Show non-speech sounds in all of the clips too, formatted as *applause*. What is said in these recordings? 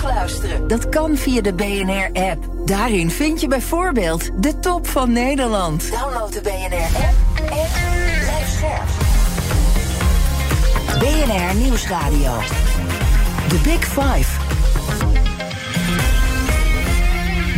terugluisteren. Dat kan via de BNR-app. Daarin vind je bijvoorbeeld de top van Nederland. Download de BNR-app en blijf scherp. BNR Nieuwsradio. The Big Five.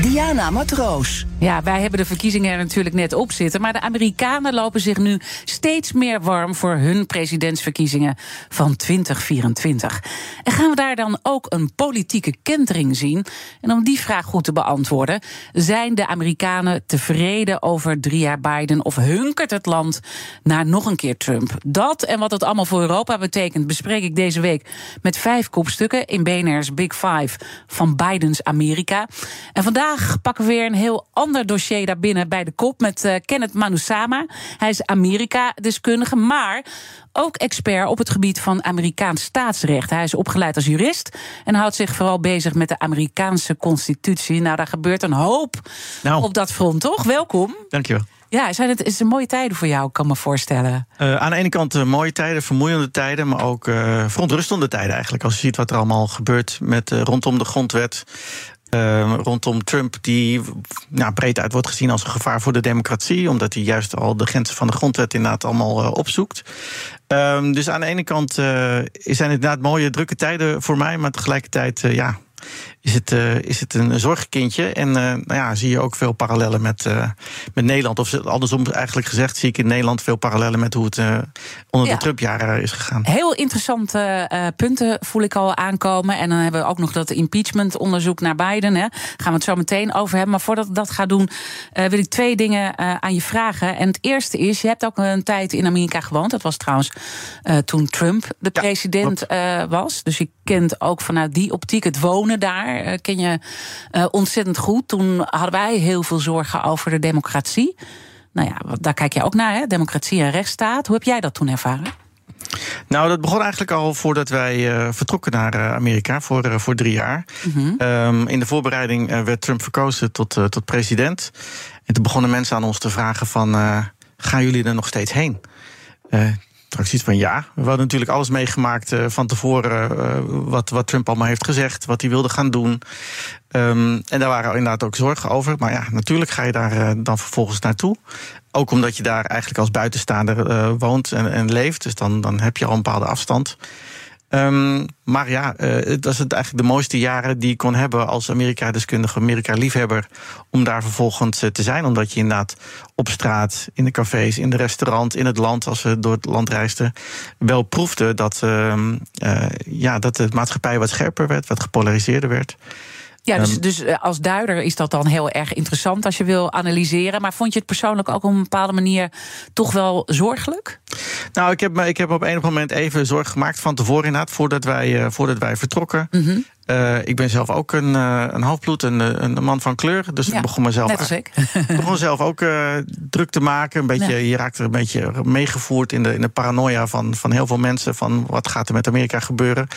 Diana Matroos. Ja, wij hebben de verkiezingen er natuurlijk net op zitten. Maar de Amerikanen lopen zich nu steeds meer warm voor hun presidentsverkiezingen van 2024. En gaan we daar dan ook een politieke kentering zien? En om die vraag goed te beantwoorden, zijn de Amerikanen tevreden over drie jaar Biden of hunkert het land naar nog een keer Trump? Dat en wat het allemaal voor Europa betekent, bespreek ik deze week met vijf kopstukken in BNR's Big Five van Bidens Amerika. En vandaag pakken we weer een heel ander ander dossier daarbinnen bij de kop met uh, Kenneth Manusama. Hij is Amerika-deskundige, maar ook expert op het gebied van Amerikaans staatsrecht. Hij is opgeleid als jurist en houdt zich vooral bezig met de Amerikaanse constitutie. Nou, daar gebeurt een hoop nou. op dat front, toch? Welkom. Dankjewel. Ja, zijn het is een mooie tijden voor jou, kan me voorstellen. Uh, aan de ene kant uh, mooie tijden, vermoeiende tijden, maar ook uh, verontrustende tijden eigenlijk. Als je ziet wat er allemaal gebeurt met rondom de grondwet. Uh, rondom Trump, die nou, breed uit wordt gezien als een gevaar voor de democratie, omdat hij juist al de grenzen van de grondwet inderdaad allemaal uh, opzoekt. Uh, dus aan de ene kant uh, zijn het inderdaad mooie, drukke tijden voor mij, maar tegelijkertijd, ja, is het, uh, is het een zorgkindje. En uh, nou ja, zie je ook veel parallellen met, uh, met Nederland. Of andersom eigenlijk gezegd, zie ik in Nederland veel parallellen met hoe het onder ja. de Trump-jaren is gegaan. Heel interessante punten voel ik al aankomen. En dan hebben we ook nog dat impeachment-onderzoek naar Biden. Hè. Gaan we het zo meteen over hebben. Maar voordat ik dat ga doen, wil ik twee dingen aan je vragen. En het eerste is, je hebt ook een tijd in Amerika gewoond. Dat was trouwens toen Trump de ja, president was. Dus je kent ook vanuit die optiek het wonen daar. Uh, ken je uh, ontzettend goed. Toen hadden wij heel veel zorgen over de democratie. Nou ja, daar kijk je ook naar, hè? democratie en rechtsstaat. Hoe heb jij dat toen ervaren? Nou, dat begon eigenlijk al voordat wij uh, vertrokken naar uh, Amerika voor, uh, voor drie jaar. Mm -hmm. um, in de voorbereiding werd Trump verkozen tot, tot president. En toen begonnen mensen aan ons te vragen van... gaan jullie er nog steeds heen? Iets van ja. We hadden natuurlijk alles meegemaakt uh, van tevoren. Uh, wat, wat Trump allemaal heeft gezegd, wat hij wilde gaan doen. Um, en daar waren inderdaad ook zorgen over. Maar ja, natuurlijk ga je daar uh, dan vervolgens naartoe. Ook omdat je daar eigenlijk als buitenstaander woont en, en, leeft. Dus dan, dan heb je al een bepaalde afstand. Um, maar ja, uh, het was het eigenlijk de mooiste jaren die ik kon hebben als Amerika-deskundige, Amerika-liefhebber. Om daar vervolgens uh, te zijn. Omdat je inderdaad op straat, in de cafés, in de restaurant, in het land, als we door het land reisden, wel proefde dat, uh, ja, dat de maatschappij wat scherper werd, wat gepolariseerder werd. Ja, dus, um, dus als duider is dat dan heel erg interessant als je wil analyseren. Maar vond je het persoonlijk ook op een bepaalde manier toch wel zorgelijk? Nou, ik heb, ik heb op enig moment even zorg gemaakt van tevoren inderdaad, voordat wij, uh, voordat wij vertrokken. Mm -hmm. Uh, ik ben zelf ook een, uh, een halfbloed, een, een man van kleur. Dus ja, ik begon mezelf, net als ik. *laughs* *laughs* begon zelf ook uh, druk te maken. Een beetje, ja. Je raakt er een beetje meegevoerd in de, in de paranoia van, van heel veel mensen. Van wat gaat er met Amerika gebeuren?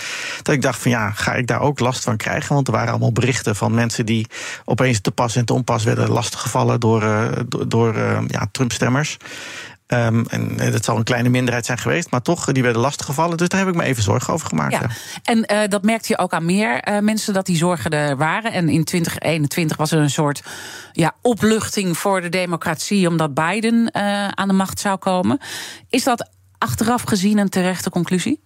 Dat ik dacht van ja, ga ik daar ook last van krijgen? Want er waren allemaal berichten van mensen die opeens te pas en te onpas werden lastiggevallen door, door, door ja, Trump-stemmers. Um, en dat zal een kleine minderheid zijn geweest, maar toch, die werden lastiggevallen. Dus daar heb ik me even zorgen over gemaakt. Ja. ja. En uh, dat merkte je ook aan meer uh, mensen dat die zorgen er waren. En in 2021 was er een soort ja, opluchting voor de democratie, omdat Biden uh, aan de macht zou komen. Is dat achteraf gezien een terechte conclusie?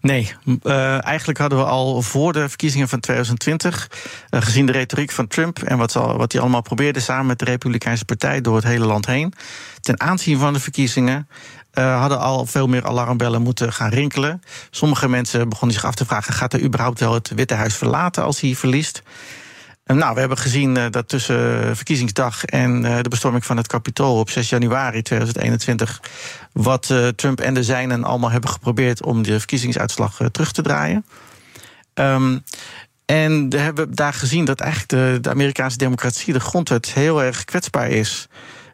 Nee, uh, eigenlijk hadden we al voor de verkiezingen van 2020, uh, gezien de retoriek van Trump en wat, al, wat hij allemaal probeerde samen met de Republikeinse Partij door het hele land heen, ten aanzien van de verkiezingen, uh, hadden al veel meer alarmbellen moeten gaan rinkelen. Sommige mensen begonnen zich af te vragen: gaat hij überhaupt wel het Witte Huis verlaten als hij verliest? Nou, we hebben gezien uh, dat tussen verkiezingsdag en uh, de bestorming van het Capitool op 6 januari 2021. wat Trump en de zijnen allemaal hebben geprobeerd om de verkiezingsuitslag terug te draaien. Um, en we hebben daar gezien dat eigenlijk de, de Amerikaanse democratie, de grondwet, heel erg kwetsbaar is.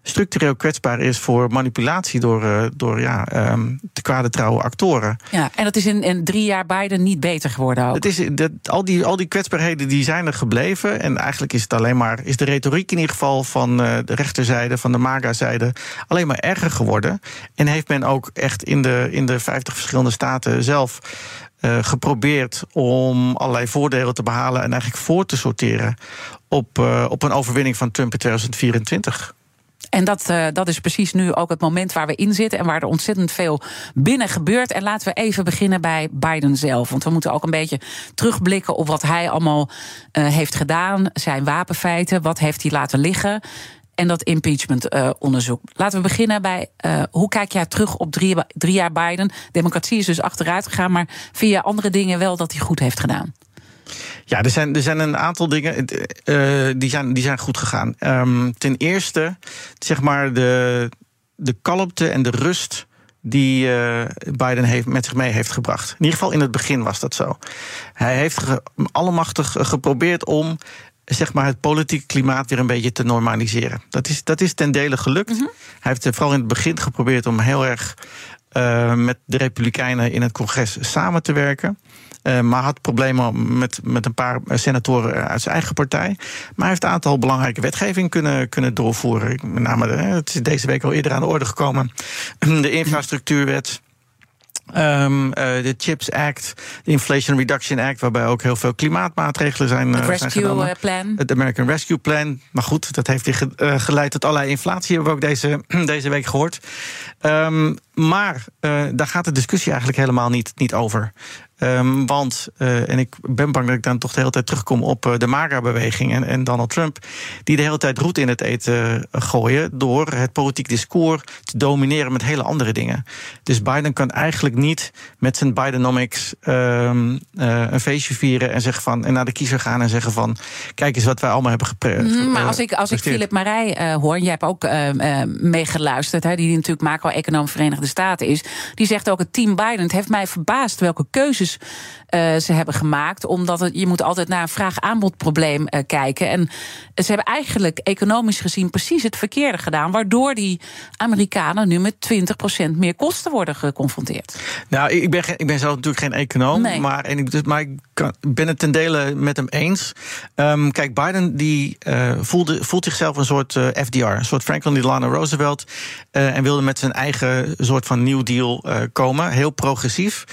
Structureel kwetsbaar is voor manipulatie door, door ja, um, te kwade trouwe actoren. Ja, en dat is in, in drie jaar Biden niet beter geworden ook. Het is, dat, al, die, al die kwetsbaarheden die zijn er gebleven. En eigenlijk is het alleen maar, is de retoriek in ieder geval van de rechterzijde, van de MAGA-zijde, alleen maar erger geworden. En heeft men ook echt in de, in de 50 verschillende staten zelf uh, geprobeerd om allerlei voordelen te behalen en eigenlijk voor te sorteren op, uh, op een overwinning van Trump in 2024. En dat, uh, dat is precies nu ook het moment waar we in zitten en waar er ontzettend veel binnen gebeurt. En laten we even beginnen bij Biden zelf. Want we moeten ook een beetje terugblikken op wat hij allemaal uh, heeft gedaan. Zijn wapenfeiten, wat heeft hij laten liggen en dat impeachment-onderzoek. Uh, Laten we beginnen bij hoe kijk jij terug op drie, jaar Biden? Democratie is dus achteruit gegaan, maar je andere dingen wel dat hij goed heeft gedaan? Ja, er zijn, er zijn een aantal dingen uh, die, zijn, die zijn goed gegaan. Um, ten eerste, zeg maar, de, de kalmte en de rust die uh, Biden heeft, met zich mee heeft gebracht. In ieder geval in het begin was dat zo. Hij heeft ge, allemachtig geprobeerd om zeg maar, het politieke klimaat weer een beetje te normaliseren. Dat is, dat is ten dele gelukt. Mm -hmm. Hij heeft vooral in het begin geprobeerd om heel erg uh, met de Republikeinen in het congres samen te werken. Uh, maar had problemen met, met een paar senatoren uit zijn eigen partij. Maar hij heeft een aantal belangrijke wetgeving kunnen, kunnen doorvoeren. Met name, het is deze week al eerder aan de orde gekomen. *clears throat* De infrastructuurwet. Um, uh, de CHIPS Act, de Inflation Reduction Act, waarbij ook heel veel klimaatmaatregelen zijn, uh, Rescue zijn. Plan. Het American Rescue Plan. Maar goed, dat heeft geleid tot allerlei inflatie, hebben we ook deze, *clears throat* deze week gehoord. Um, maar uh, daar gaat de discussie eigenlijk helemaal niet, niet over. Um, want, uh, en ik ben bang dat ik dan toch de hele tijd terugkom op uh, de MAGA-beweging en, en, Donald Trump, die de hele tijd roet in het eten gooien door het politiek discours te domineren met hele andere dingen. Dus Biden kan eigenlijk niet met zijn Bidenomics um, een feestje vieren en zeggen van en naar de kiezer gaan en zeggen van kijk eens wat wij allemaal hebben gepresenteerd. Mm, maar als ik, als ik Philip Marij hoor, jij hebt ook meegeluisterd, die, die natuurlijk macro-econoom Verenigde Staten is, die zegt ook het team Biden. Het heeft mij verbaasd welke keuzes uh, ze hebben gemaakt. Omdat het, je moet altijd naar een vraag-aanbodprobleem uh, kijken. En ze hebben eigenlijk economisch gezien precies het verkeerde gedaan. Waardoor die Amerikanen nu met 20% meer kosten worden geconfronteerd. Nou, ik ben, ik ben zelf natuurlijk geen econoom. Nee. Maar, en ik, maar ik kan, ben het ten dele met hem eens. Um, kijk, Biden die, uh, voelde, voelt zichzelf een soort FDR. Een soort Franklin Delano Roosevelt. en wilde met zijn eigen soort van New Deal komen. Heel progressief.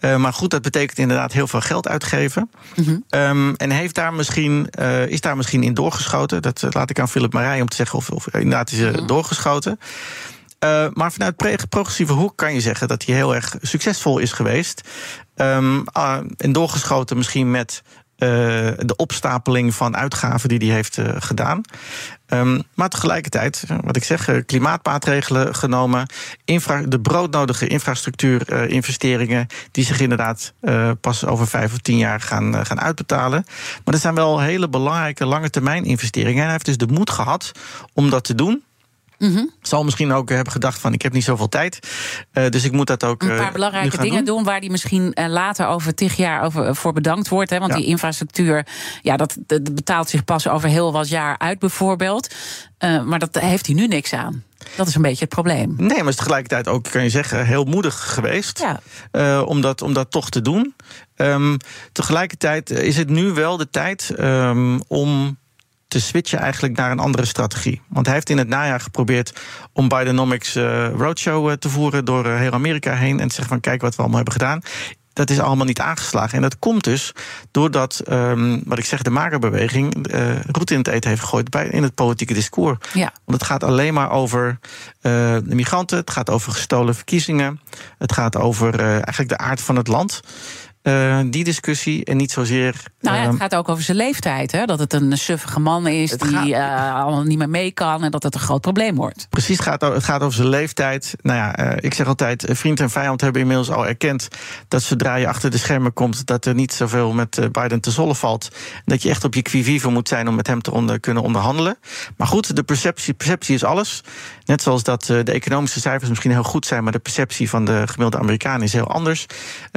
Uh, maar goed, dat betekent inderdaad heel veel geld uitgeven. Mm -hmm. um, en heeft daar misschien, uh, is daar misschien in doorgeschoten. Dat uh, laat ik aan Philip Marij om te zeggen of, of inderdaad is mm -hmm. doorgeschoten. maar vanuit progressieve hoek kan je zeggen dat hij heel erg succesvol is geweest. Um, en doorgeschoten misschien met de opstapeling van uitgaven die hij heeft uh, gedaan. Um, maar tegelijkertijd, wat ik zeg, klimaatmaatregelen genomen, infra, de broodnodige infrastructuurinvesteringen, uh, die zich inderdaad pas over vijf of tien jaar gaan, gaan uitbetalen. Maar dat zijn wel hele belangrijke lange termijn investeringen. En hij heeft dus de moed gehad om dat te doen. Mm -hmm. Zal misschien ook hebben gedacht van ik heb niet zoveel tijd. Uh, dus ik moet dat ook. Een paar belangrijke dingen doen. doen. waar die misschien later over tig jaar over, voor bedankt wordt. Hè, want ja. die infrastructuur, ja, dat, dat, betaalt zich pas over heel wat jaar uit, bijvoorbeeld. maar dat heeft hij nu niks aan. Dat is een beetje het probleem. Nee, maar is tegelijkertijd ook, kan je zeggen, heel moedig geweest. Ja. om, dat, om dat toch te doen. Um, tegelijkertijd is het nu wel de tijd um, om te switchen eigenlijk naar een andere strategie. Want hij heeft in het najaar geprobeerd om Bidenomics uh, Roadshow uh, te voeren door uh, heel Amerika heen en te zeggen van kijk wat we allemaal hebben gedaan. Dat is allemaal niet aangeslagen. En dat komt dus doordat, um, wat ik zeg, de magerbeweging uh, roet in het eten heeft gegooid bij, in het politieke discours. Ja. Want het gaat alleen maar over uh, de migranten, het gaat over gestolen verkiezingen, het gaat over uh, eigenlijk de aard van het land. Uh, die discussie en niet zozeer. Nou ja, het gaat ook over zijn leeftijd. Hè? Dat het een suffige man is die gaat, uh, allemaal niet meer mee kan en dat het een groot probleem wordt. Precies, het gaat, het gaat over zijn leeftijd. Nou ja, uh, ik zeg altijd: vriend en vijand hebben inmiddels al erkend dat zodra je achter de schermen komt, dat er niet zoveel met Biden te zollen valt. Dat je echt op je quivive moet zijn om met hem te onder, kunnen onderhandelen. Maar goed, de perceptie, perceptie is alles. Net zoals dat de economische cijfers misschien heel goed zijn, maar de perceptie van de gemiddelde Amerikaan is heel anders.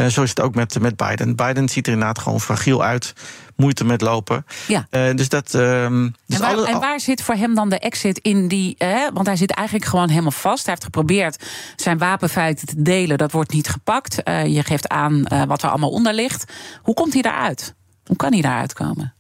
zo is het ook met, met Biden. Biden ziet er inderdaad gewoon fragiel uit moeite met lopen. Ja. Uh, dus dat, uh, dus en, waar, alle, en, waar, zit voor hem dan de exit in die. Eh, want hij zit eigenlijk gewoon helemaal vast. Hij heeft geprobeerd zijn wapenfeiten te delen. Dat wordt niet gepakt. Uh, je geeft aan wat er allemaal onder ligt. Hoe komt hij daaruit? Hoe kan hij daaruit komen?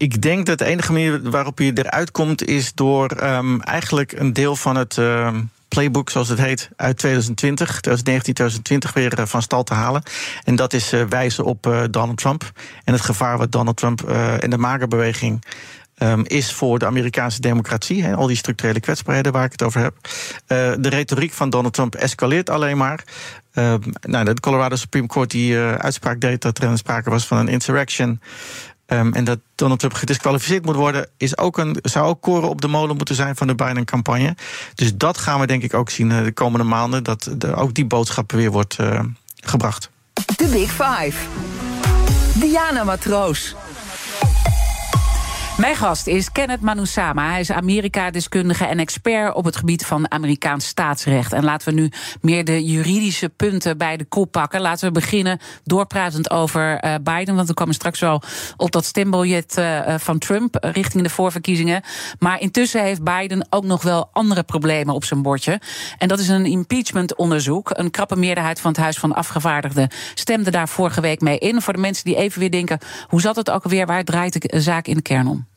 Ik denk dat de enige manier waarop je eruit komt is door um, eigenlijk een deel van het. Uh, playbook, zoals het heet, uit 2020, 2019, 2020 weer eh, van stal te halen. En dat is uh, wijzen op uh, Donald Trump en het gevaar wat Donald Trump en de magerbeweging um, is voor de Amerikaanse democratie. He, al die structurele kwetsbaarheden waar ik het over heb. de retoriek van Donald Trump escaleert alleen maar. Nou, de Colorado Supreme Court die uitspraak deed dat er sprake was van een insurrection. Um, en dat Donald Trump gedisqualificeerd moet worden, is ook een, zou ook koren op de molen moeten zijn van de Biden-campagne. Dus dat gaan we denk ik ook zien eh, de komende maanden, dat ook die boodschap weer wordt uh, gebracht. De Big Five. Diana Matroos. Mijn gast is Kenneth Manusama. Hij is Amerika-deskundige en expert op het gebied van Amerikaans staatsrecht. En laten we nu meer de juridische punten bij de kop pakken. Laten we beginnen doorpratend over uh, Biden. Want we komen straks wel op dat stembiljet uh, van Trump richting de voorverkiezingen. Maar intussen heeft Biden ook nog wel andere problemen op zijn bordje. En dat is een impeachment-onderzoek. Een krappe meerderheid van het Huis van Afgevaardigden stemde daar vorige week mee in. Voor de mensen die even weer denken: hoe zat het ook alweer? Waar draait de zaak in de kern om?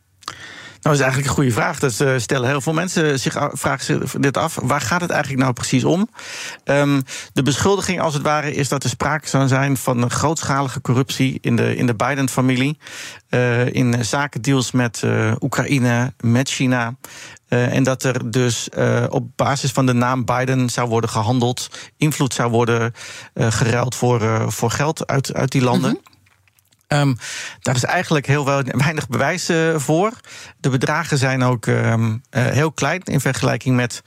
Nou, dat is eigenlijk een goede vraag. Dat uh, stellen heel veel mensen zich vragen dit af. Waar gaat het eigenlijk nou precies om? Um, de beschuldiging, als het ware, is dat er sprake zou zijn van grootschalige corruptie in de, in de Biden-familie. Uh, in zakendeals met uh, Oekraïne, met China. en dat er dus op basis van de naam Biden zou worden gehandeld, invloed zou worden geruild voor, voor geld uit, uit die landen. -hmm. Um, daar is eigenlijk heel weinig bewijs uh, voor. De bedragen zijn ook um, uh, heel klein in vergelijking met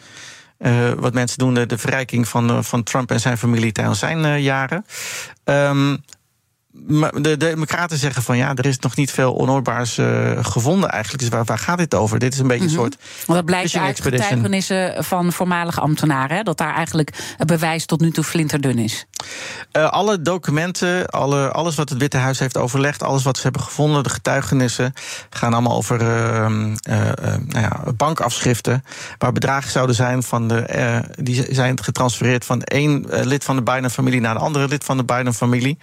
uh, wat mensen doen, de, verrijking van, van Trump en zijn familie tijdens zijn jaren. Um, de democraten zeggen van ja, er is nog niet veel onoorbaars uh, gevonden eigenlijk. Dus waar, waar, gaat dit over? Dit is een beetje een mhm. soort. Want dat blijkt uit getuigenissen van voormalige ambtenaren, hè, dat daar eigenlijk het bewijs tot nu toe flinterdun is. Uh, alle documenten, alle, alles wat het Witte Huis heeft overlegd, alles wat ze hebben gevonden, de getuigenissen, gaan allemaal over uh, nou ja, bankafschriften. Waar bedragen zouden zijn van de. die zijn getransfereerd van één lid van de Biden-familie naar de andere lid van de Biden-familie.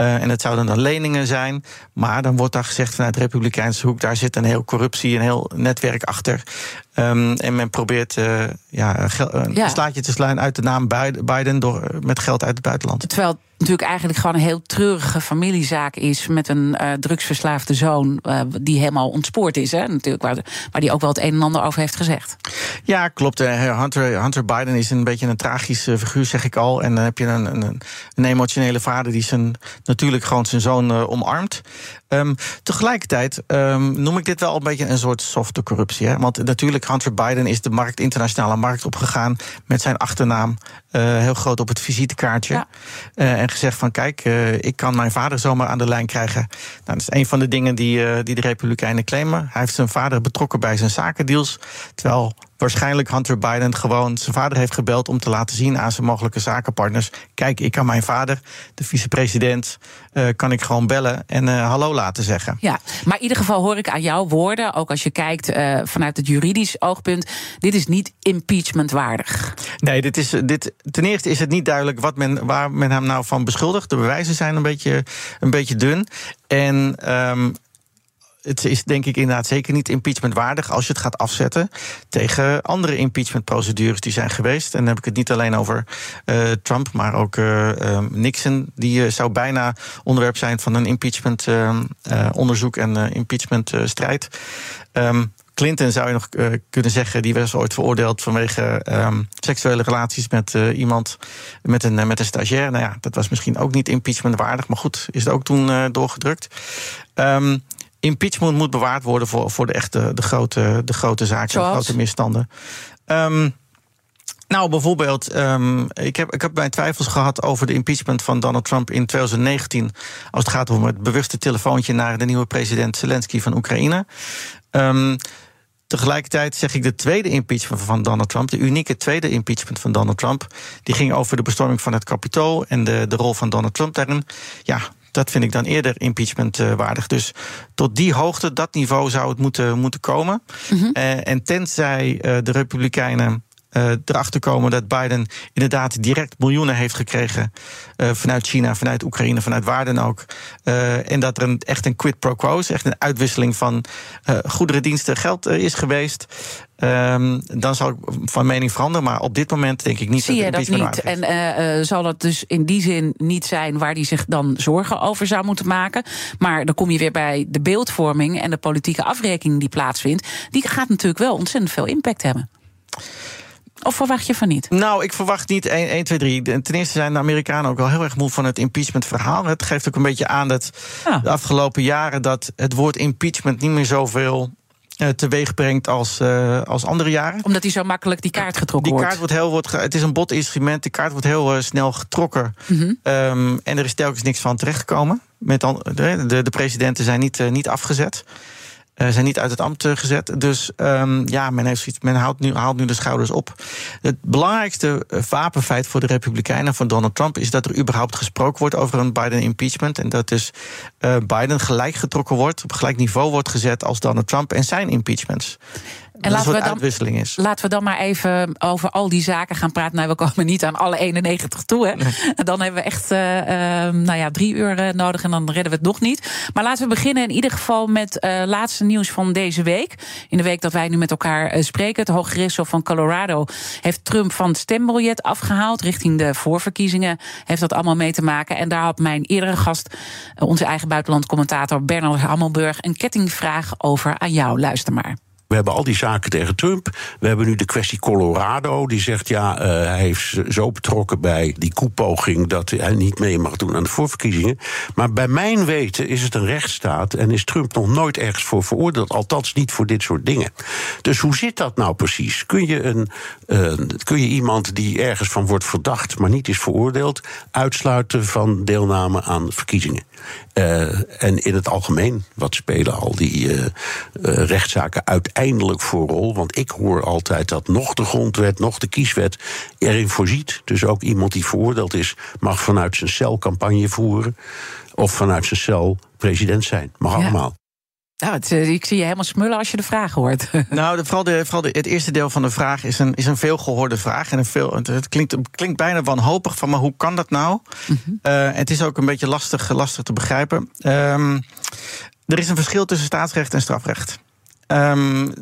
Uh, en het zouden dan leningen zijn. Maar dan wordt daar gezegd vanuit de Republikeinse hoek... daar zit een heel corruptie, een heel netwerk achter. Um, en men probeert uh, ja, een ja. slaatje te slaan uit de naam Biden... Door, met geld uit het buitenland. Terwijl natuurlijk eigenlijk gewoon een heel treurige familiezaak is met een uh, drugsverslaafde zoon uh, die helemaal ontspoord is. Hè? Natuurlijk, waar, waar die ook wel het een en ander over heeft gezegd. Ja, klopt. Hunter, Hunter Biden is een beetje een tragische figuur, zeg ik al. En dan heb je een, een, een emotionele vader die zijn, natuurlijk gewoon zijn zoon omarmt. Um, tegelijkertijd um, noem ik dit wel een beetje een soort softe corruptie. Hè? Want natuurlijk, Hunter Biden is de markt, internationale markt opgegaan met zijn achternaam uh, heel groot op het visitekaartje. Ja. Uh, en gezegd van kijk, uh, ik kan mijn vader zomaar aan de lijn krijgen. Nou, dat is een van de dingen die, die de Republikeinen claimen. Hij heeft zijn vader betrokken bij zijn zakendeals. Terwijl waarschijnlijk Hunter Biden gewoon zijn vader heeft gebeld om te laten zien aan zijn mogelijke zakenpartners: kijk, ik kan mijn vader, de vicepresident, uh, kan ik gewoon bellen en uh, hallo laten zeggen. Ja, maar in ieder geval hoor ik aan jouw woorden, ook als je kijkt uh, vanuit het juridisch oogpunt, dit is niet impeachment waardig. Nee, dit is, dit, ten eerste is het niet duidelijk wat men, waar men hem nou van beschuldigt. De bewijzen zijn een beetje, een beetje dun. En um, het is denk ik inderdaad zeker niet impeachmentwaardig als je het gaat afzetten tegen andere impeachmentprocedures die zijn geweest. En dan heb ik het niet alleen over uh, Trump, maar ook uh, Nixon. Die uh, zou bijna onderwerp zijn van een impeachment onderzoek en impeachmentstrijd. Um, Clinton zou je nog kunnen zeggen, die was ooit veroordeeld vanwege um, seksuele relaties met iemand, met een, met een stagiair. Nou ja, dat was misschien ook niet impeachmentwaardig, maar goed, is het ook toen doorgedrukt. Um, impeachment moet bewaard worden voor, voor de echte de grote, de grote zaken, de grote misstanden. Um, nou, bijvoorbeeld, um, ik, heb, ik heb mijn twijfels gehad over de impeachment van Donald Trump in 2019. Als het gaat om het bewuste telefoontje naar de nieuwe president Zelensky van Oekraïne. Um, Tegelijkertijd zeg ik de tweede impeachment van Donald Trump, de unieke tweede impeachment van Donald Trump, die ging over de bestorming van het Capitool en de, de rol van Donald Trump daarin. Ja, dat vind ik dan eerder impeachment uh, waardig. Dus tot die hoogte, dat niveau zou het moeten, moeten komen. Mm -hmm. en tenzij uh, de Republikeinen uh, erachter komen dat Biden inderdaad direct miljoenen heeft gekregen uh, vanuit China, vanuit Oekraïne, vanuit waar dan ook. Uh, en dat er een, echt een quid pro quo is, echt een uitwisseling van goederen, diensten, geld is geweest. Um, dan zal ik van mening veranderen, maar op dit moment denk ik niet Zie dat je dat niet? En zal dat dus in die zin niet zijn waar hij zich dan zorgen over zou moeten maken? Maar dan kom je weer bij de beeldvorming en de politieke afrekening die plaatsvindt. Die gaat natuurlijk wel ontzettend veel impact hebben. Of verwacht je van niet? Nou, ik verwacht niet 1, 1 2, 3. Ten eerste zijn de Amerikanen ook wel heel erg moe van het impeachment-verhaal. Het geeft ook een beetje aan dat ja. de afgelopen jaren dat het woord impeachment niet meer zoveel uh, teweeg brengt als, uh, als andere jaren. Omdat hij zo makkelijk die kaart getrokken die wordt. Kaart wordt heel, wordt, het is een bot instrument, die kaart wordt heel uh, snel getrokken. Mm -hmm. um, en er is telkens niks van terechtgekomen. Met de, de, de presidenten zijn niet, niet afgezet. Uh, zijn niet uit het ambt uh, gezet. Dus um, ja, men, heeft men haalt nu, haalt nu de schouders op. Het belangrijkste wapenfeit voor de Republikeinen van Donald Trump is dat er überhaupt gesproken wordt over een Biden impeachment. En dat dus Biden gelijk getrokken wordt, op gelijk niveau wordt gezet als Donald Trump en zijn impeachments. En laten we, dan, uitwisseling is. laten we dan maar even over al die zaken gaan praten. Nou, we komen niet aan alle 91 toe. Hè. Nee. Dan hebben we echt uh, uh, nou ja, drie uur uh, nodig en dan redden we het nog niet. Maar laten we beginnen in ieder geval met het laatste nieuws van deze week. In de week dat wij nu met elkaar spreken. Het Hoge Rechtshof van Colorado heeft Trump van het stembiljet afgehaald. Richting de voorverkiezingen heeft dat allemaal mee te maken. En daar had mijn eerdere gast, onze eigen buitenlandcommentator Bernard Hammelburg, een kettingvraag over aan jou. Luister maar. We hebben al die zaken tegen Trump. We hebben nu de kwestie Colorado. Die zegt ja, uh, hij heeft zo betrokken bij die koepoging dat hij niet mee mag doen aan de voorverkiezingen. Maar bij mijn weten is het een rechtsstaat en is Trump nog nooit ergens voor veroordeeld. Althans niet voor dit soort dingen. Dus hoe zit dat nou precies? Kun je, een, kun je iemand die ergens van wordt verdacht, maar niet is veroordeeld, uitsluiten van deelname aan verkiezingen? Uh, en in het algemeen, wat spelen al die uh, uh, rechtszaken uiteindelijk voor rol? Want ik hoor altijd dat nog de grondwet, nog de kieswet erin voorziet. Dus ook iemand die veroordeeld is, mag vanuit zijn cel campagne voeren. Of vanuit zijn cel president zijn. Mag ja. allemaal. Nou, het, ik zie je helemaal smullen als je de vraag hoort. *laughs* Nou, de, vooral, de, vooral de, het eerste deel van de vraag is een, is een veelgehoorde vraag. En een veel, het, het, klinkt, het klinkt bijna wanhopig van, maar hoe kan dat nou? Mm -hmm. uh, het is ook een beetje lastig, lastig te begrijpen. Um, er is een verschil tussen staatsrecht en strafrecht. Um,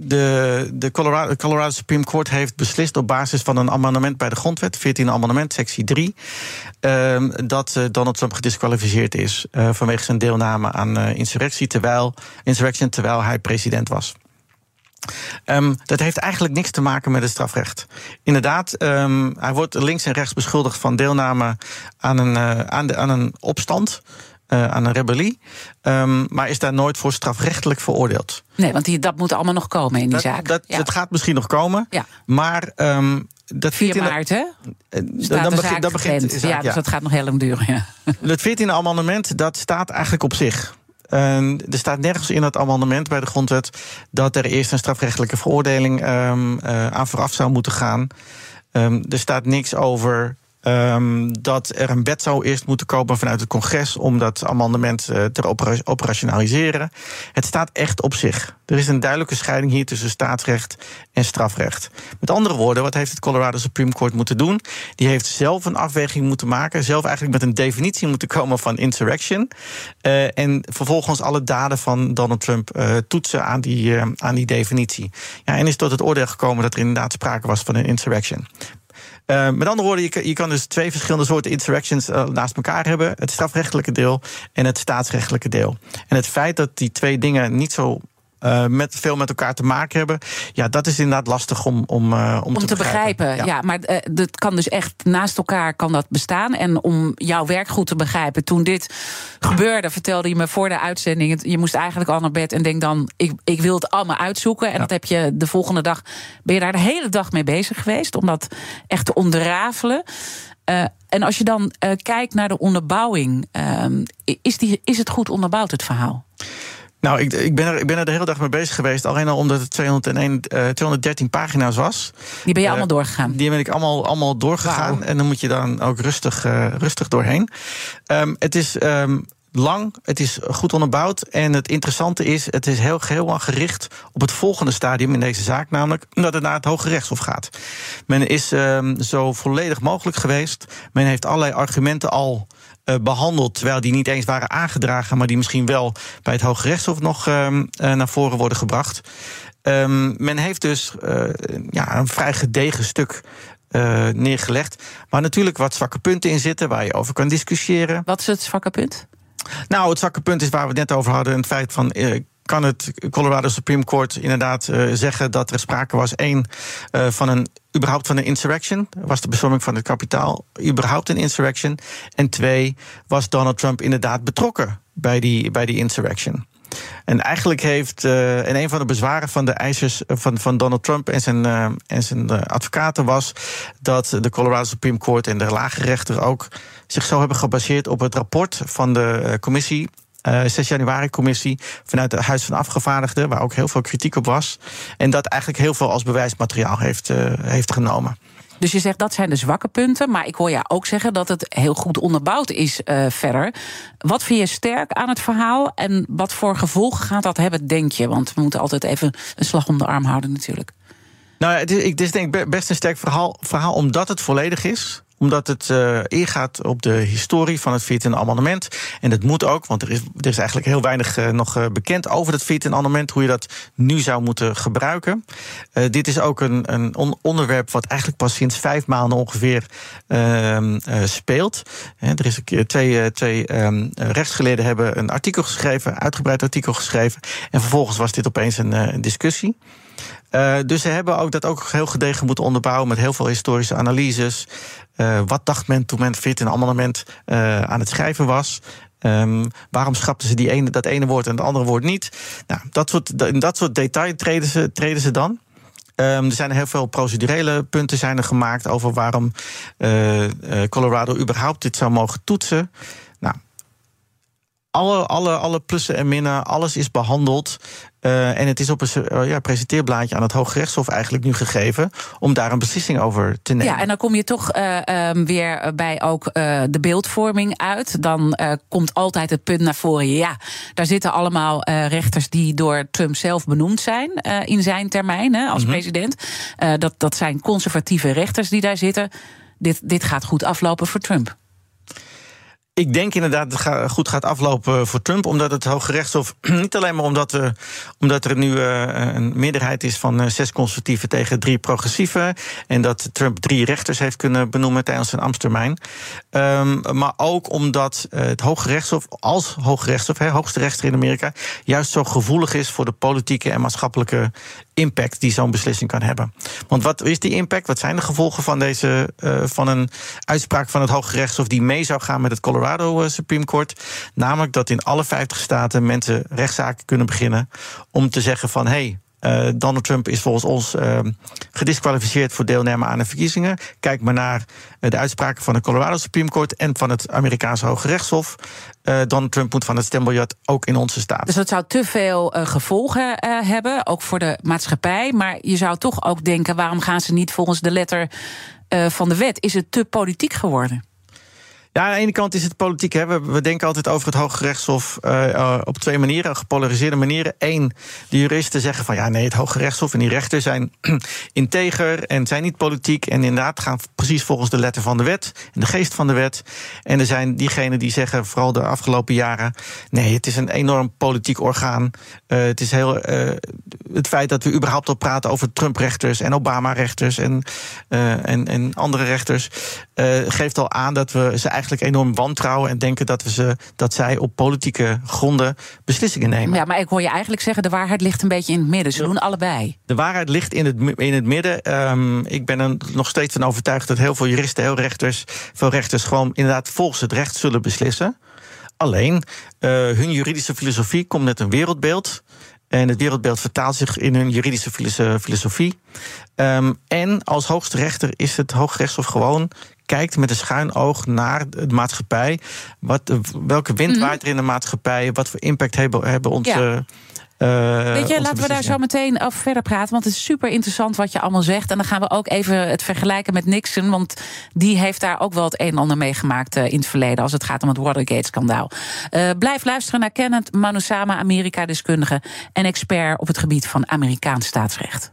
de, de Colorado, Colorado Supreme Court heeft beslist op basis van een amendement bij de grondwet, 14e amendement, sectie 3, um, dat uh, Donald Trump gedisqualificeerd is uh, vanwege zijn deelname aan uh, insurrectie, terwijl, insurrection terwijl hij president was. Um, dat heeft eigenlijk niks te maken met het strafrecht. Inderdaad, um, hij wordt links en rechts beschuldigd van deelname aan een, aan, de, aan een opstand. Uh, aan een rebellie, um, maar is daar nooit voor strafrechtelijk veroordeeld. Nee, want die, dat moet allemaal nog komen in die dat, zaak. Dat, ja. dat gaat misschien nog komen, ja. maar um, dat 4 maart, hè? Dan, dan, begint, dan begint zaak, ja, dus dat gaat nog heel lang duren. Ja. *laughs* Het 14e amendement, dat staat eigenlijk op zich. Uh, er staat nergens in het amendement bij de grondwet dat er eerst een strafrechtelijke veroordeling um, uh, aan vooraf zou moeten gaan. Um, er staat niks over Um, dat er een wet zou eerst moeten komen vanuit het congres om dat amendement uh, te opera operationaliseren. Het staat echt op zich. Er is een duidelijke scheiding hier tussen staatsrecht en strafrecht. Met andere woorden, wat heeft het Colorado Supreme Court moeten doen? Die heeft zelf een afweging moeten maken, zelf eigenlijk met een definitie moeten komen van insurrection. Uh, en vervolgens alle daden van Donald Trump uh, toetsen aan die, aan die definitie. Ja, en is tot het oordeel gekomen dat er inderdaad sprake was van een insurrection. Uh, met andere woorden, je kan, je kan, dus twee verschillende soorten insurrections uh, naast elkaar hebben: het strafrechtelijke deel en het staatsrechtelijke deel. En het feit dat die twee dingen niet zo uh, met veel met elkaar te maken hebben. Ja, dat is inderdaad lastig om, om, uh, om, om te, te begrijpen. begrijpen. Ja. ja. maar uh, dat kan dus echt naast elkaar kan dat bestaan. En om jouw werk goed te begrijpen, toen dit gebeurde, vertelde je me voor de uitzending. Je moest eigenlijk al naar bed en denk dan, ik, ik wil het allemaal uitzoeken. En ja. dat heb je de volgende dag, ben je daar de hele dag mee bezig geweest, om dat echt te onderrafelen. Uh, en als je dan uh, kijkt naar de onderbouwing, uh, is, die, is het goed onderbouwd, het verhaal? Nou, ik, ik, ben er, ik ben er de hele dag mee bezig geweest. Alleen al omdat het 201, uh, 213 pagina's was. Die ben je uh, allemaal doorgegaan? Die ben ik allemaal, allemaal doorgegaan. Wow. En dan moet je dan ook rustig, uh, rustig doorheen. Um, het is. Um, lang, het is goed onderbouwd. En het interessante is, het is heel, heel lang gericht op het volgende stadium in deze zaak, namelijk dat het naar het Hoge Rechtshof gaat. Men is um, zo volledig mogelijk geweest. Men heeft allerlei argumenten al behandeld, terwijl die niet eens waren aangedragen, maar die misschien wel bij het Hoge Rechtshof nog uh, naar voren worden gebracht. Um, men heeft dus uh, ja, een vrij gedegen stuk uh, neergelegd. Waar natuurlijk wat zwakke punten in zitten, waar je over kan discussiëren. Wat is het zwakke punt? Nou, het zwakke punt is waar we het net over hadden: het feit van. Uh, kan het Colorado Supreme Court inderdaad uh, zeggen dat er sprake was, één, uh, van een überhaupt van een insurrection? Was de bestorming van het kapitaal überhaupt een insurrection? En twee, was Donald Trump inderdaad betrokken bij die, bij die insurrection? En eigenlijk heeft, uh, en een van de bezwaren van de eisers van, van Donald Trump en zijn, en zijn advocaten was dat de Colorado Supreme Court en de lage rechter ook zich zo hebben gebaseerd op het rapport van de commissie uh, 6 januari commissie vanuit het Huis van Afgevaardigden, waar ook heel veel kritiek op was. En dat eigenlijk heel veel als bewijsmateriaal heeft, uh, heeft genomen. Dus je zegt dat zijn de zwakke punten. Maar ik hoor jou ook zeggen dat het heel goed onderbouwd is uh, verder. Wat vind je sterk aan het verhaal? En wat voor gevolgen gaat dat hebben, denk je? Want we moeten altijd even een slag om de arm houden, natuurlijk. Nou ja, het is, het is denk ik best een sterk verhaal, verhaal omdat het volledig is omdat het uh, ingaat op de historie van het 14e amendement. En dat moet ook, want er is, er is eigenlijk heel weinig uh, nog uh, bekend over het 14e amendement, hoe je dat nu zou moeten gebruiken. dit is ook een, een on onderwerp wat eigenlijk pas sinds vijf maanden ongeveer ehm, speelt. er is een keer twee, twee um, rechtsgeleerden hebben een artikel geschreven, uitgebreid artikel geschreven. En vervolgens was dit opeens een, discussie. Dus ze hebben ook dat ook heel gedegen moeten onderbouwen met heel veel historische analyses. Uh, wat dacht men toen men het 14e amendement uh, aan het schrijven was? Um, waarom schrapten ze die ene, dat ene woord en het andere woord niet? Nou, dat soort, in dat soort detail treden ze, treden ze dan. Um, er zijn heel veel procedurele punten zijn er gemaakt over waarom uh, Colorado überhaupt dit zou mogen toetsen. Nou, alle, alle, alle plussen en minnen, alles is behandeld. Uh, en het is op een uh, ja, presenteerblaadje aan het Hooggerechtshof eigenlijk nu gegeven om daar een beslissing over te nemen. Ja, en dan kom je toch uh, um, weer bij ook de beeldvorming uit. Dan komt altijd het punt naar voren. Ja, daar zitten allemaal rechters die door Trump zelf benoemd zijn in zijn termijn hè, als mm -hmm. president. dat, dat zijn conservatieve rechters die daar zitten. Dit, dit gaat goed aflopen voor Trump. Ik denk inderdaad dat het goed gaat aflopen voor Trump. Omdat het Hoge Rechtshof. *clears throat* Niet alleen maar omdat, we, omdat er nu uh, een meerderheid is van uh, zes conservatieven tegen drie progressieven. En dat Trump drie rechters heeft kunnen benoemen tijdens zijn ambtstermijn. Um, maar ook omdat het Hoge Rechtshof, als Hoge Rechtshof, hoogste rechter in Amerika, juist zo gevoelig is voor de politieke en maatschappelijke impact die zo'n beslissing kan hebben. Want wat is die impact? Wat zijn de gevolgen van, deze, van een uitspraak van het Hoge Rechtshof die mee zou gaan met het Colorado uh, Supreme Court? Namelijk dat in alle 50 staten mensen rechtszaken kunnen beginnen om te zeggen van hé. Hey, uh, Donald Trump is volgens ons uh, gedisqualificeerd voor deelname aan de verkiezingen. Kijk maar naar de uitspraken van de Colorado Supreme Court en van het Amerikaanse Hoge Rechtshof. Donald Trump moet van het stembiljet ook in onze staat. Dus dat zou te veel gevolgen hebben, ook voor de maatschappij. Maar je zou toch ook denken: waarom gaan ze niet volgens de letter van de wet? Is het te politiek geworden? Ja, aan de ene kant is het politiek. Hè. We, denken altijd over het Hoge Rechtshof uh, uh, op twee manieren, gepolariseerde manieren. Eén, de juristen zeggen van ja, nee, het Hoge Rechtshof en die rechters zijn *clears throat* integer en zijn niet politiek. En inderdaad gaan precies volgens de letter van de wet en de geest van de wet. En er zijn diegenen die zeggen, vooral de afgelopen jaren, nee, het is een enorm politiek orgaan. Uh, het is heel. het feit dat we überhaupt al praten over Trump-rechters en Obama-rechters en, en, en andere rechters, geeft al aan dat we ze eigenlijk enorm wantrouwen en denken dat, we ze, dat zij op politieke gronden beslissingen nemen. Ja, maar ik hoor je eigenlijk zeggen: de waarheid ligt een beetje in het midden. Ze doen allebei. De waarheid ligt in het, in het midden. Um, ik ben er nog steeds van overtuigd dat heel veel juristen, heel rechters, veel rechters gewoon inderdaad volgens het recht zullen beslissen. Alleen, uh, hun juridische filosofie komt met een wereldbeeld. En het wereldbeeld vertaalt zich in hun juridische filosofie. Um, en als hoogste rechter is het Hooggerechtshof gewoon kijkt met een schuin oog naar de maatschappij. Wat, welke wind Mhm. waait er in de maatschappij? Wat voor impact hebben, hebben onze. eh, Weet je, laten we daar zo meteen over verder praten. Want het is super interessant wat je allemaal zegt. En dan gaan we ook even het vergelijken met Nixon. Want die heeft daar ook wel het een en ander meegemaakt eh, in het verleden. Als het gaat om het Watergate-schandaal. Eh, blijf luisteren naar Kenneth Manusama, Amerika-deskundige. En expert op het gebied van Amerikaans staatsrecht.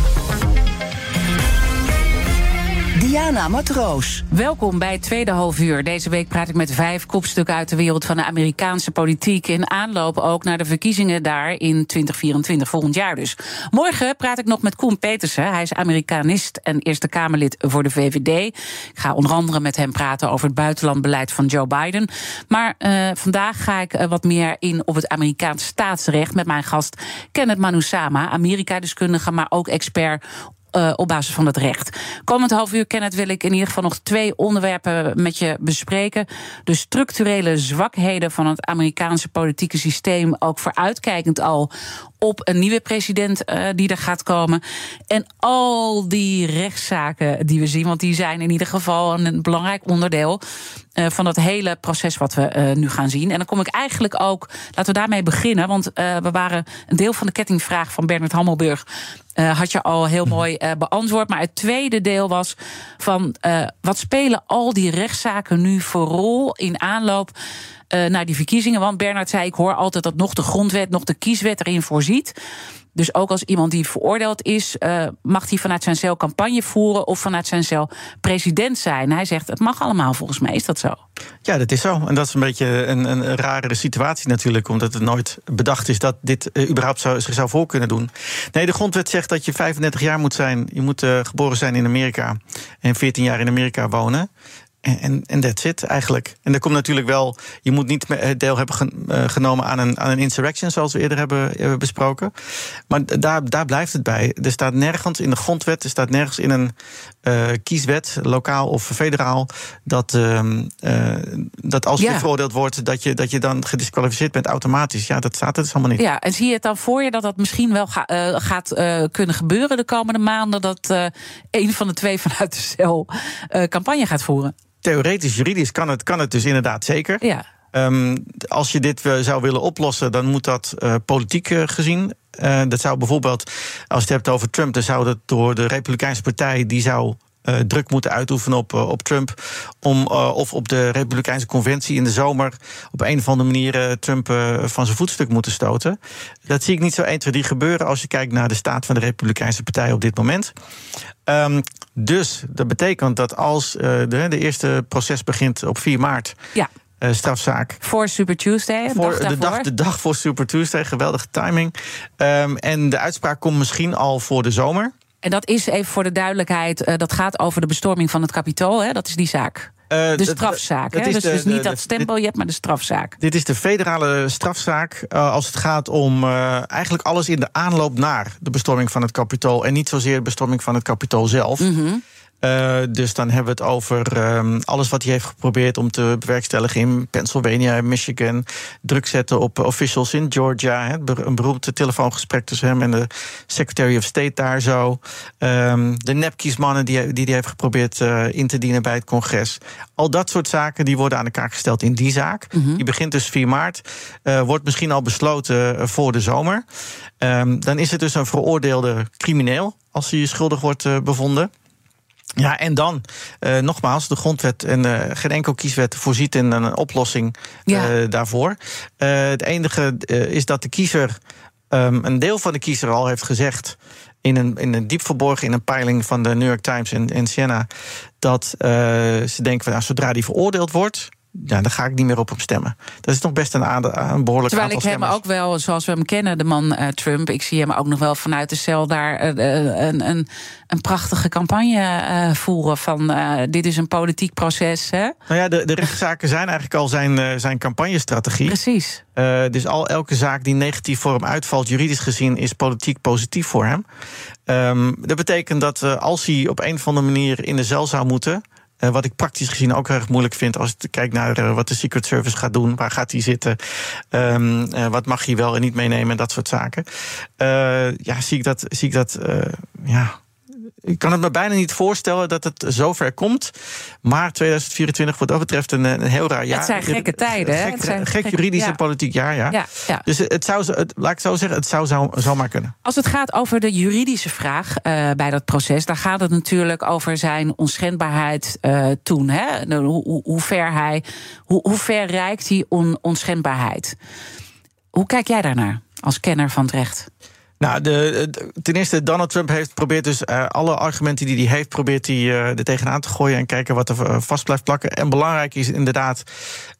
Diana Matroos. Welkom bij het tweede halfuur. Deze week praat ik met vijf kopstukken uit de wereld van de Amerikaanse politiek. In aanloop ook naar de verkiezingen daar in 2024, volgend jaar dus. Morgen praat ik nog met Koen Petersen. Hij is Amerikanist en Eerste Kamerlid voor de VVD. Ik ga onder andere met hem praten over het buitenlandbeleid van Joe Biden. Maar uh, vandaag ga ik uh, wat meer in op het Amerikaans staatsrecht met mijn gast Kenneth Manusama, Amerika-deskundige, maar ook expert uh, op basis van het recht. Komend half uur, Kenneth, wil ik in ieder geval nog twee onderwerpen met je bespreken. De structurele zwakheden van het Amerikaanse politieke systeem, ook vooruitkijkend al op een nieuwe president uh, die er gaat komen. En al die rechtszaken die we zien, want die zijn in ieder geval een belangrijk onderdeel uh, van dat hele proces wat we uh, nu gaan zien. En dan kom ik eigenlijk ook, laten we daarmee beginnen, want we waren een deel van de kettingvraag van Bernard Hammelburg. had je al heel mooi beantwoord. Maar het tweede deel was van wat spelen al die rechtszaken nu voor rol in aanloop uh, naar die verkiezingen. Want Bernard zei: Ik hoor altijd dat nog de grondwet, nog de kieswet erin voorziet. Dus ook als iemand die veroordeeld is, uh, mag hij vanuit zijn cel campagne voeren of vanuit zijn cel president zijn. Hij zegt: Het mag allemaal volgens mij. Is dat zo? Ja, dat is zo. En dat is een beetje een, een rare situatie natuurlijk, omdat het nooit bedacht is dat dit uh, überhaupt zou, zich zou voor kunnen doen. Nee, de grondwet zegt dat je 35 jaar moet zijn. Je moet geboren zijn in Amerika en 14 jaar in Amerika wonen. En, en that's it eigenlijk. En er komt natuurlijk wel, je moet niet deel hebben genomen aan een, aan een insurrection, zoals we eerder hebben, hebben besproken. Maar daar, daar blijft het bij. Er staat nergens in de grondwet, er staat nergens in een uh, kieswet, lokaal of federaal, dat, uh, uh, dat als je ja. veroordeeld wordt, dat je, dat je dan gedisqualificeerd bent automatisch. Ja, dat staat er dus allemaal niet. Ja, en zie je het dan voor je dat dat misschien wel ga, gaat kunnen gebeuren de komende maanden, dat een van de twee *laughs* vanuit de cel campagne gaat voeren? Theoretisch, juridisch kan het, kan het dus inderdaad zeker. Ja. Um, als je dit zou willen oplossen, dan moet dat uh, politiek uh, gezien. Uh, dat zou bijvoorbeeld, als je het hebt over Trump, dan zou dat door de Republikeinse Partij, die zou uh, druk moeten uitoefenen op, uh, op Trump. Om, uh, of op de Republikeinse Conventie in de zomer op een of andere manier Trump van zijn voetstuk moeten stoten. Dat zie ik niet zo 1, 2, 3 gebeuren als je kijkt naar de staat van de Republikeinse Partij op dit moment. Um, dus dat betekent dat als de, de eerste proces begint op 4 maart. Ja. Uh, strafzaak. Voor Super Tuesday, voor dag de, dag, de dag voor Super Tuesday, geweldige timing. Um, en de uitspraak komt misschien al voor de zomer. En dat is even voor de duidelijkheid, uh, dat gaat over de bestorming van het kapitool, hè? dat is die zaak. Uh, de strafzaak? Dus, de, dus niet dat stempeljet, maar de strafzaak. Dit is de federale strafzaak uh, als het gaat om uh, eigenlijk alles in de aanloop naar de bestorming van het kapitool. En niet zozeer de bestorming van het kapitool zelf. Mm -hmm. Uh, dus dan hebben we het over um, alles wat hij heeft geprobeerd om te bewerkstelligen in Pennsylvania en Michigan. Druk zetten op officials in Georgia. He, een beroemd telefoongesprek tussen hem en de Secretary of State daar zo. Um, de nepkiesmannen die hij die, die heeft geprobeerd uh, in te dienen bij het congres. Al dat soort zaken die worden aan elkaar gesteld in die zaak. Mhm. Mm -hmm. Die begint dus 4 maart. Uh, wordt misschien al besloten voor de zomer. Um, dan is het dus een veroordeelde crimineel als hij schuldig wordt bevonden. Ja, en dan, uh, nogmaals, de grondwet en uh, geen enkel kieswet voorziet in een oplossing ja. uh, daarvoor. het enige is dat de kiezer, um, een deel van de kiezer al heeft gezegd. In een, in een diep verborgen in een peiling van de New York Times en, en Siena. dat ze denken van nou, zodra die veroordeeld wordt. Ja, dan ga ik niet meer op hem stemmen. Dat is nog best een, een behoorlijk Terwijl ik hem ook wel, zoals we hem kennen, de man uh, Trump... ik zie hem ook nog wel vanuit de cel daar uh, een, een, een prachtige campagne uh, voeren... van dit is een politiek proces. Hè? Nou ja, de, de rechtszaken zijn eigenlijk al zijn, zijn campagnestrategie. Precies. dus al elke zaak die negatief voor hem uitvalt, juridisch gezien... is politiek positief voor hem. Um, dat betekent dat als hij op een of andere manier in de cel zou moeten... Uh, wat ik praktisch gezien ook erg moeilijk vind als ik kijk naar uh, wat de Secret Service gaat doen. Waar gaat hij zitten? Um, uh, wat mag hij wel en niet meenemen en dat soort zaken. ja, zie ik dat, zie ik dat ja, ik kan het me bijna niet voorstellen dat het zover komt. Maar 2024 wat dat betreft een, een heel raar jaar. Het zijn gekke tijden. Gek, het zijn gek juridisch en politiek jaar, ja. ja, ja. Dus het zou, het, laat ik zo zeggen, het zou zo, zomaar kunnen. Als het gaat over de juridische vraag uh, bij dat proces... dan gaat het natuurlijk over zijn onschendbaarheid uh, toen. Hè? Hoe, hoe, ver hij, hoe, hoe ver reikt die on, onschendbaarheid? Hoe kijk jij daarnaar als kenner van het recht? Nou, de, ten eerste, Donald Trump heeft probeert dus uh, alle argumenten die hij heeft, probeert hij uh, er tegenaan te gooien en kijken wat er uh, vast blijft plakken. En belangrijk is inderdaad,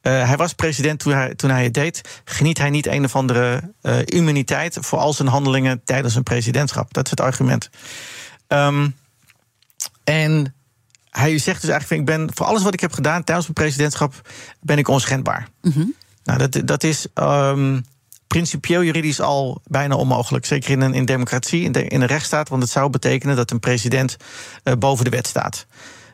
hij was president toen hij, toen hij het deed. Geniet hij niet een of andere immuniteit voor al zijn handelingen tijdens een presidentschap? Dat is het argument. Um, en hij zegt dus eigenlijk: ik ben voor alles wat ik heb gedaan tijdens mijn presidentschap ben ik onschendbaar. Mm -hmm. Nou, dat, dat is. Um, principieel juridisch al bijna onmogelijk. Zeker in een in democratie, in, de, in een rechtsstaat. Want het zou betekenen dat een president uh, boven de wet staat.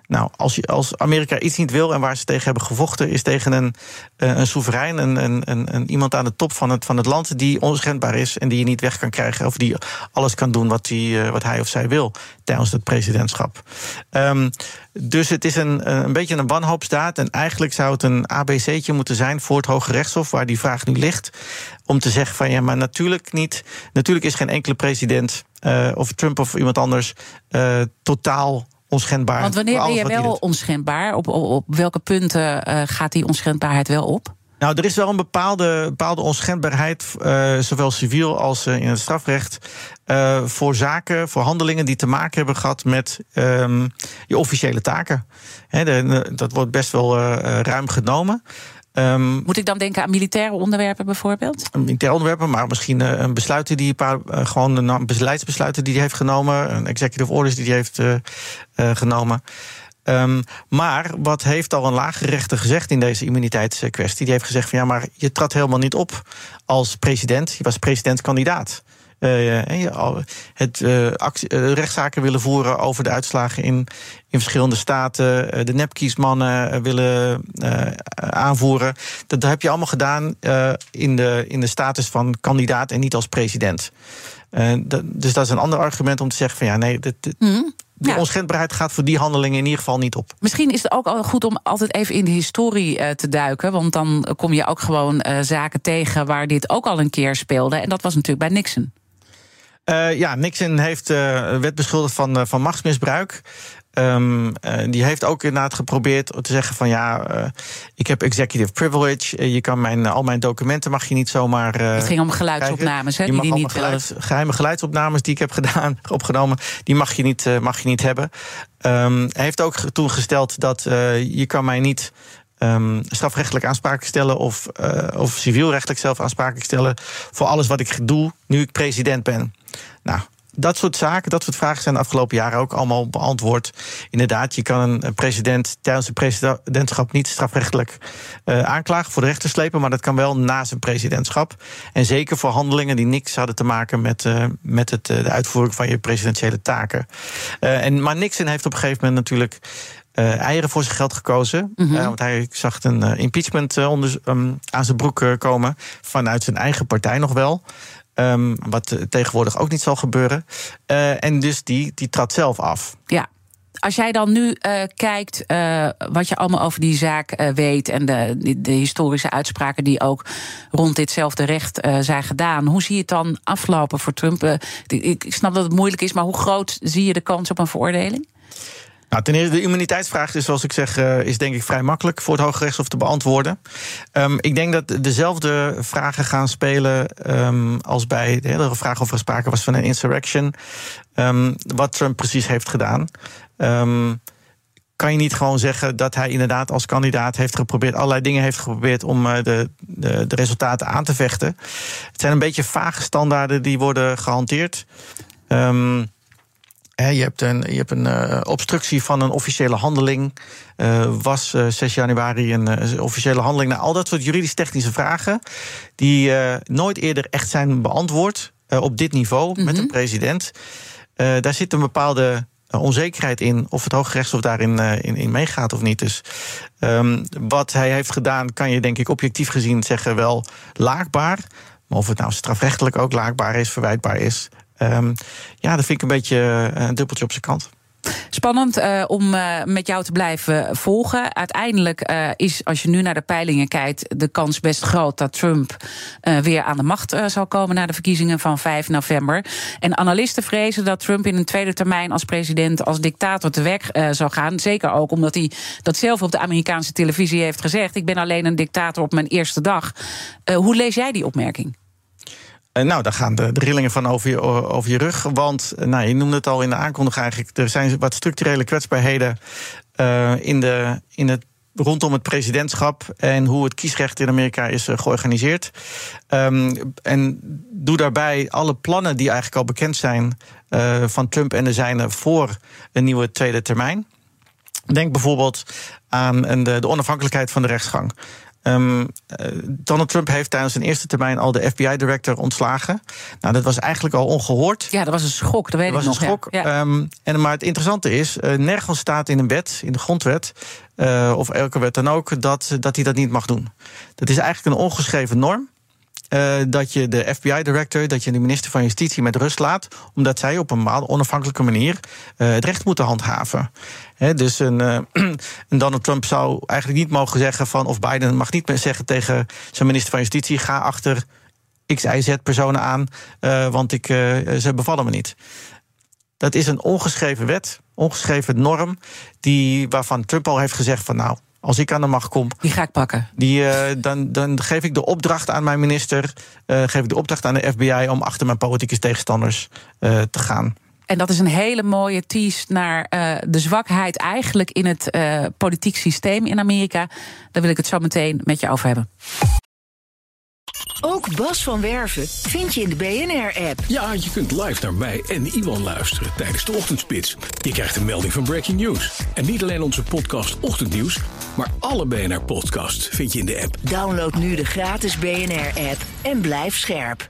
Nou, als, als Amerika iets niet wil en waar ze tegen hebben gevochten, is tegen een, uh, een soeverein, een, een, een, iemand aan de top van het, van het land die onschendbaar is en die je niet weg kan krijgen. Of die alles kan doen wat, die, uh, wat hij of zij wil tijdens het presidentschap. Um, dus het is een, een beetje een wanhoopsdaad. En eigenlijk zou het een ABC'tje moeten zijn voor het Hoge Rechtshof, waar die vraag nu ligt. Om te zeggen van ja, maar natuurlijk niet. Natuurlijk is geen enkele president, of Trump of iemand anders, totaal onschendbaar. Want wanneer ben je wel onschendbaar? Op, op, op welke punten uh, gaat die onschendbaarheid wel op? Nou, er is wel een bepaalde, bepaalde onschendbaarheid, uh, zowel civiel als uh, in het strafrecht, uh, voor zaken, voor handelingen die te maken hebben gehad met um, je officiële taken. He, de, dat wordt best wel ruim genomen. Um, Moet ik dan denken aan militaire onderwerpen bijvoorbeeld? Militaire onderwerpen, maar misschien uh, een besluiten die een paar, uh, gewoon een beleidsbesluiten die hij heeft genomen, een executive orders die hij heeft uh, genomen. Um, maar wat heeft al een lager rechter gezegd in deze immuniteitskwestie? Die heeft gezegd van ja, maar je trad helemaal niet op als president. Je was presidentskandidaat. Uh, het uh, actie, rechtszaken willen voeren over de uitslagen in, in verschillende staten, de nepkiesmannen willen aanvoeren. Dat, dat heb je allemaal gedaan in, de, in de status van kandidaat en niet als president. Dat, dus dat is een ander argument om te zeggen van ja, nee, dit, dit, mm. De ja. onschendbaarheid gaat voor die handelingen in ieder geval niet op. Misschien is het ook goed om altijd even in de historie uh, te duiken. Want dan kom je ook gewoon uh, zaken tegen waar dit ook al een keer speelde. En dat was natuurlijk bij Nixon. Uh, ja, Nixon heeft werd beschuldigd van, van machtsmisbruik. Um, uh, die heeft ook inderdaad geprobeerd te zeggen van ja, ik heb executive privilege. Je kan mijn, al mijn documenten mag je niet zomaar. het ging om geluidsopnames, hè? Die, die niet geluid, geheime geluidsopnames die ik heb gedaan, *laughs* opgenomen, die mag je niet, mag je niet hebben. Um, hij heeft ook toen gesteld dat je kan mij niet um, strafrechtelijk aansprakelijk stellen of, uh, of civielrechtelijk zelf aansprakelijk stellen voor alles wat ik doe nu ik president ben. Nou, dat soort zaken, dat soort vragen zijn de afgelopen jaren ook allemaal beantwoord. Inderdaad, je kan een president tijdens zijn presidentschap niet strafrechtelijk uh, aanklagen, voor de rechter slepen, maar dat kan wel na zijn presidentschap. En zeker voor handelingen die niks hadden te maken met, uh, met het, uh, de uitvoering van je presidentiële taken. en, maar Nixon heeft op een gegeven moment natuurlijk. Uh, eieren voor zijn geld gekozen. Mm -hmm. uh, want hij zag een uh, impeachment onder, um, aan zijn broek komen. Vanuit zijn eigen partij nog wel. Um, wat tegenwoordig ook niet zal gebeuren. Uh, en dus die, die trad zelf af. Ja. Als jij dan nu uh, kijkt uh, wat je allemaal over die zaak weet en de, de, historische uitspraken die ook rond ditzelfde recht zijn gedaan, hoe zie je het dan aflopen voor Trump? Ik snap dat het moeilijk is, maar hoe groot zie je de kans op een veroordeling? Nou, ten eerste, de immuniteitsvraag is, zoals ik zeg, uh, is denk ik vrij makkelijk voor het Hoge Rechtshof te beantwoorden. Um, ik denk dat dezelfde vragen gaan spelen um, als bij de hele vraag of er sprake was van een insurrection. Um, wat Trump precies heeft gedaan. kan je niet gewoon zeggen dat hij inderdaad als kandidaat heeft geprobeerd, allerlei dingen heeft geprobeerd om de, de, de resultaten aan te vechten. Het zijn een beetje vage standaarden die worden gehanteerd. Je hebt een, je hebt een uh, obstructie van een officiële handeling. Uh, was uh, 6 januari een officiële handeling. Nou, al dat soort juridisch-technische vragen. die nooit eerder echt zijn beantwoord. op dit niveau met Mhm. een president. daar zit een bepaalde onzekerheid in. of het Hooggerechtshof daarin in, in meegaat of niet. Dus um, wat hij heeft gedaan, kan je denk ik objectief gezien zeggen wel laakbaar. Maar of het nou strafrechtelijk ook laakbaar is, verwijtbaar is. Um, ja, dat vind ik een beetje een dubbeltje op zijn kant. Spannend uh, om uh, met jou te blijven volgen. Uiteindelijk is, als je nu naar de peilingen kijkt, de kans best groot dat Trump weer aan de macht zal komen na de verkiezingen van 5 november. En analisten vrezen dat Trump in een tweede termijn als president, als dictator te werk zal gaan. Zeker ook omdat hij dat zelf op de Amerikaanse televisie heeft gezegd: Ik ben alleen een dictator op mijn eerste dag. hoe lees jij die opmerking? Nou, daar gaan de, de rillingen van over je, over je rug. Want, nou, je noemde het al in de aankondiging eigenlijk... er zijn wat structurele kwetsbaarheden uh, in, de, in het rondom het presidentschap en hoe het kiesrecht in Amerika is georganiseerd. Um, en doe daarbij alle plannen die eigenlijk al bekend zijn van Trump en de zijnen voor een nieuwe tweede termijn. Denk bijvoorbeeld aan de, de onafhankelijkheid van de rechtsgang. Um, uh, Donald Trump heeft tijdens zijn eerste termijn al de FBI-director ontslagen. Nou, dat was eigenlijk al ongehoord. Ja, dat was een schok, dat weet dat ik was nog. een schok. Ja. Um, en, maar het interessante is, uh, nergens staat in een wet, in de grondwet... Uh, of elke wet dan ook, dat, dat hij dat niet mag doen. Dat is eigenlijk een ongeschreven norm. Uh, dat je de FBI-director, dat je de minister van Justitie met rust laat, omdat zij op een onafhankelijke manier uh, het recht moeten handhaven. He, dus een, uh, *clears throat* een, Donald Trump zou eigenlijk niet mogen zeggen van, of Biden mag niet meer zeggen tegen zijn minister van Justitie: ga achter X, Y, Z personen aan, want ik, ze bevallen me niet. Dat is een ongeschreven wet, ongeschreven norm, die, waarvan Trump al heeft gezegd van nou. Als ik aan de macht kom. Die ga ik pakken. Die, uh, dan, dan geef ik de opdracht aan mijn minister. Uh, geef ik de opdracht aan de FBI om achter mijn politieke tegenstanders uh, te gaan. En dat is een hele mooie tease naar uh, de zwakheid eigenlijk in het uh, politiek systeem in Amerika. Daar wil ik het zo meteen met je over hebben. Ook Bas van Werven vind je in de BNR-app. Ja, je kunt live naar mij en Iwan luisteren tijdens de ochtendspits. Je krijgt een melding van Breaking News. En niet alleen onze podcast Ochtendnieuws, maar alle BNR-podcasts vind je in de app. Download nu de gratis BNR-app en blijf scherp.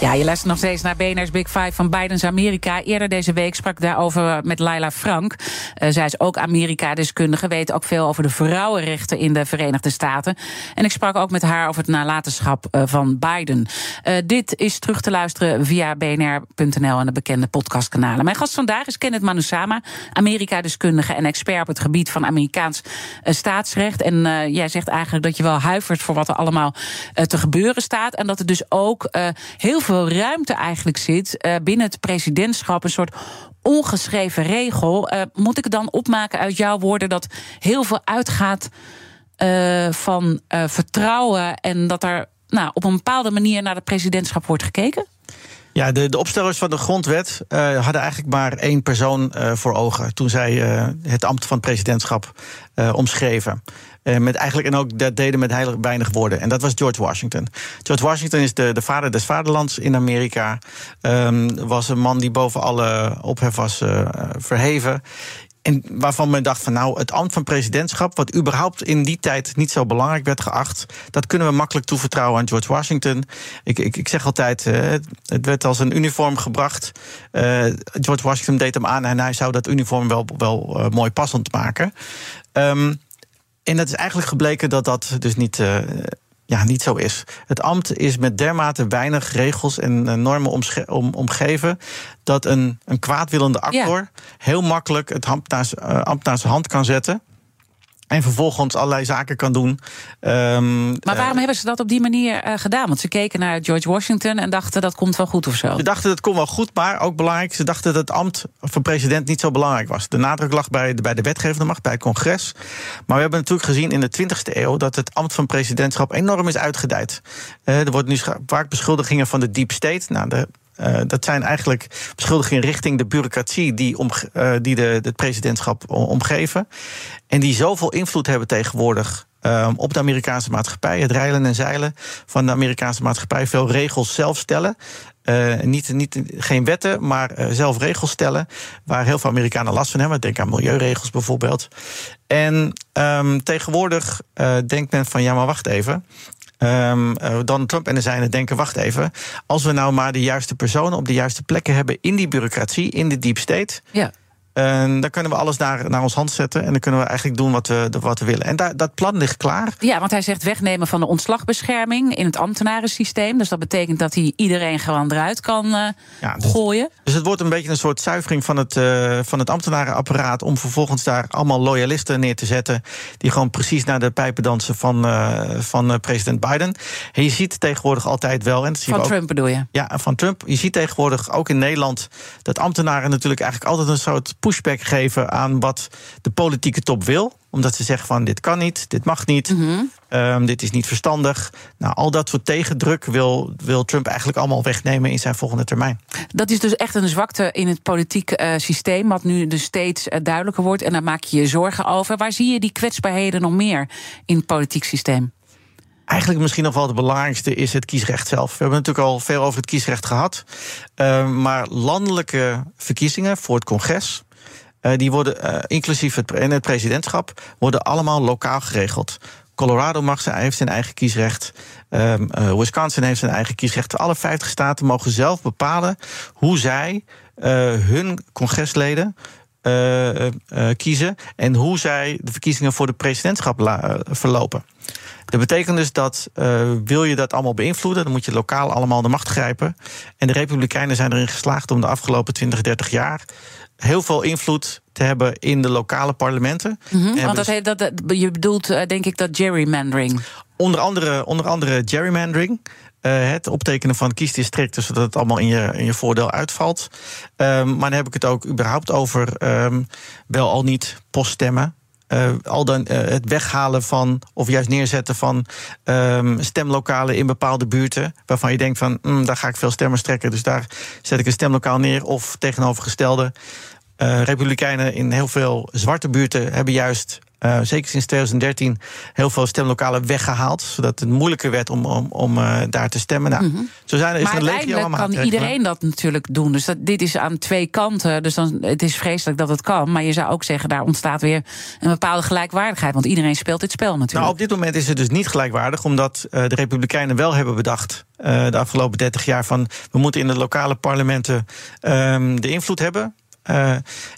Ja, je luistert nog steeds naar BNR's Big Five van Bidens Amerika. Eerder deze week sprak daarover met Laila Frank. Uh, zij is ook Amerika-deskundige, weet ook veel over de vrouwenrechten in de Verenigde Staten. En ik sprak ook met haar over het nalatenschap uh, van Biden. Uh, dit is terug te luisteren via bnr.nl en de bekende podcastkanalen. Mijn gast vandaag is Kenneth Manusama, Amerika-deskundige en expert op het gebied van Amerikaans staatsrecht. En jij zegt eigenlijk dat je wel huivert voor wat er allemaal te gebeuren staat. En dat er dus ook heel veel veel ruimte eigenlijk zit uh, binnen het presidentschap. Een soort ongeschreven regel. Uh, moet ik dan opmaken uit jouw woorden dat heel veel uitgaat uh, van vertrouwen en dat er nou, op een bepaalde manier naar het presidentschap wordt gekeken? Ja, de, de opstellers van de grondwet uh, hadden eigenlijk maar één persoon uh, voor ogen toen zij uh, het ambt van het presidentschap omschreven. met eigenlijk, en ook dat deden met heilig weinig woorden. En dat was George Washington. George Washington is de, de vader des vaderlands in Amerika. Um, was een man die boven alle ophef was verheven. En waarvan men dacht van nou, het ambt van presidentschap, wat überhaupt in die tijd niet zo belangrijk werd geacht, dat kunnen we makkelijk toevertrouwen aan George Washington. Ik, ik, ik zeg altijd, uh, het werd als een uniform gebracht. Uh, George Washington deed hem aan en hij zou dat uniform wel, wel uh, mooi passend maken. Um, en het is eigenlijk gebleken dat dat dus niet ja, niet zo is. Het ambt is met dermate weinig regels en normen om, omgeven dat een, een kwaadwillende actor ja. heel makkelijk het ambt naar, ambt naar zijn hand kan zetten. En vervolgens allerlei zaken kan doen. Um, maar waarom hebben ze dat op die manier uh, gedaan? Want ze keken naar George Washington en dachten dat komt wel goed of zo. Ze dachten dat komt wel goed, maar ook belangrijk. Ze dachten dat het ambt van president niet zo belangrijk was. De nadruk lag bij de, bij de wetgevende macht, bij het congres. Maar we hebben natuurlijk gezien in de 20e eeuw dat het ambt van presidentschap enorm is uitgedijd. Uh, er worden nu vaak beschuldigingen van de deep state. Nou, de uh, dat zijn eigenlijk beschuldigingen richting de bureaucratie die, om, uh, die de, het presidentschap omgeven. En die zoveel invloed hebben tegenwoordig um, op de Amerikaanse maatschappij. Het reilen en zeilen van de Amerikaanse maatschappij. Veel regels zelf stellen. Uh, niet, niet, geen wetten, maar zelf regels stellen. Waar heel veel Amerikanen last van hebben. Denk aan milieuregels bijvoorbeeld. En um, tegenwoordig uh, denkt men van ja, maar wacht even. Um, Donald Trump en de zijnen denken: wacht even. Als we nou maar de juiste personen op de juiste plekken hebben in die bureaucratie, in de deep state. Ja. En dan kunnen we alles naar, naar ons hand zetten. En dan kunnen we eigenlijk doen wat we, wat we willen. En daar, dat plan ligt klaar. Ja, want hij zegt wegnemen van de ontslagbescherming in het ambtenarensysteem. Dus dat betekent dat hij iedereen gewoon eruit kan uh, ja, dus, gooien. Dus het wordt een beetje een soort zuivering van het, uh, van het ambtenarenapparaat. om vervolgens daar allemaal loyalisten neer te zetten. die gewoon precies naar de pijpen dansen van, uh, van president Biden. En je ziet tegenwoordig altijd wel. En dat van Trump bedoel je? Ja, van Trump. Je ziet tegenwoordig ook in Nederland. dat ambtenaren natuurlijk eigenlijk altijd een soort pushback geven aan wat de politieke top wil. Omdat ze zeggen van dit kan niet, dit mag niet, mm um, dit is niet verstandig. Nou, al dat soort tegendruk wil, wil Trump eigenlijk allemaal wegnemen in zijn volgende termijn. Dat is dus echt een zwakte in het politieke uh, systeem, wat nu dus steeds uh, duidelijker wordt. En daar maak je je zorgen over. Waar zie je die kwetsbaarheden nog meer in het politiek systeem? Eigenlijk misschien nog wel het belangrijkste is het kiesrecht zelf. We hebben natuurlijk al veel over het kiesrecht gehad. Uh, maar landelijke verkiezingen voor het congres die worden, uh, inclusief het, en het presidentschap, worden allemaal lokaal geregeld. Colorado mag zijn, heeft zijn eigen kiesrecht. Um, uh, Wisconsin heeft zijn eigen kiesrecht. Alle 50 staten mogen zelf bepalen hoe zij hun congresleden kiezen en hoe zij de verkiezingen voor de presidentschap verlopen. Dat betekent dus dat wil je dat allemaal beïnvloeden, dan moet je lokaal allemaal de macht grijpen. En de Republikeinen zijn erin geslaagd om de afgelopen 20, 30 jaar heel veel invloed te hebben in de lokale parlementen. Mm -hmm, want dat, dat, je bedoelt, uh, denk ik, dat gerrymandering. Onder andere, onder andere gerrymandering. Uh, het optekenen van kiesdistricten, zodat het allemaal in je, in je voordeel uitvalt. Um, maar dan heb ik het ook überhaupt over um, wel al niet poststemmen. Uh, al dan uh, het weghalen van, of juist neerzetten van um, stemlokalen in bepaalde buurten. Waarvan je denkt van, mm, daar ga ik veel stemmers trekken. Dus daar zet ik een stemlokaal neer. Of tegenovergestelde. Uh, Republikeinen in heel veel zwarte buurten hebben juist uh, zeker sinds 2013 heel veel stemlokalen weggehaald. Zodat het moeilijker werd om, om, om uh, daar te stemmen. Nou, mm -hmm. zo zijn er, is maar een uiteindelijk kan iedereen dat natuurlijk doen. Dus dat, dit is aan twee kanten. Dus dan, het is vreselijk dat het kan. Maar je zou ook zeggen, daar ontstaat weer een bepaalde gelijkwaardigheid. Want iedereen speelt dit spel natuurlijk. Nou, op dit moment is het dus niet gelijkwaardig. Omdat uh, de Republikeinen wel hebben bedacht... de afgelopen 30 jaar van... we moeten in de lokale parlementen um, de invloed hebben... Uh,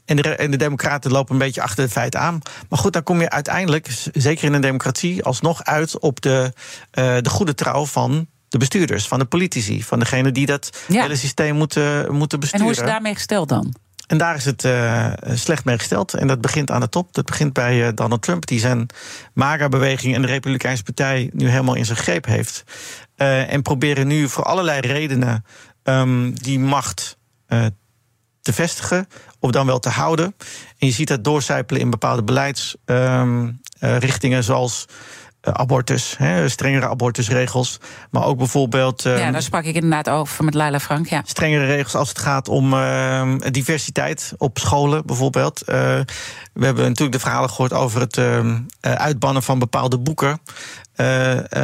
en, de, en de Democraten lopen een beetje achter het feit aan. Maar goed, dan kom je uiteindelijk, zeker in een democratie, alsnog uit op de, uh, de goede trouw van de bestuurders, van de politici, van degene die dat ja. hele systeem moeten, moeten besturen. En hoe is het daarmee gesteld dan? En daar is het uh, slecht mee gesteld. En dat begint aan de top. Dat begint bij uh, Donald Trump, die zijn MAGA-beweging en de Republikeinse Partij nu helemaal in zijn greep heeft. Uh, en proberen nu voor allerlei redenen um, die macht te vestigen of dan wel te houden. En je ziet dat doorcijpelen in bepaalde beleidsrichtingen, um, uh, zoals uh, abortus, hè, strengere abortusregels. Maar ook bijvoorbeeld. Ja, daar sprak ik inderdaad over met Laila Frank. Ja. Strengere regels als het gaat om uh, diversiteit op scholen, bijvoorbeeld. Uh, we hebben natuurlijk de verhalen gehoord over het uitbannen van bepaalde boeken.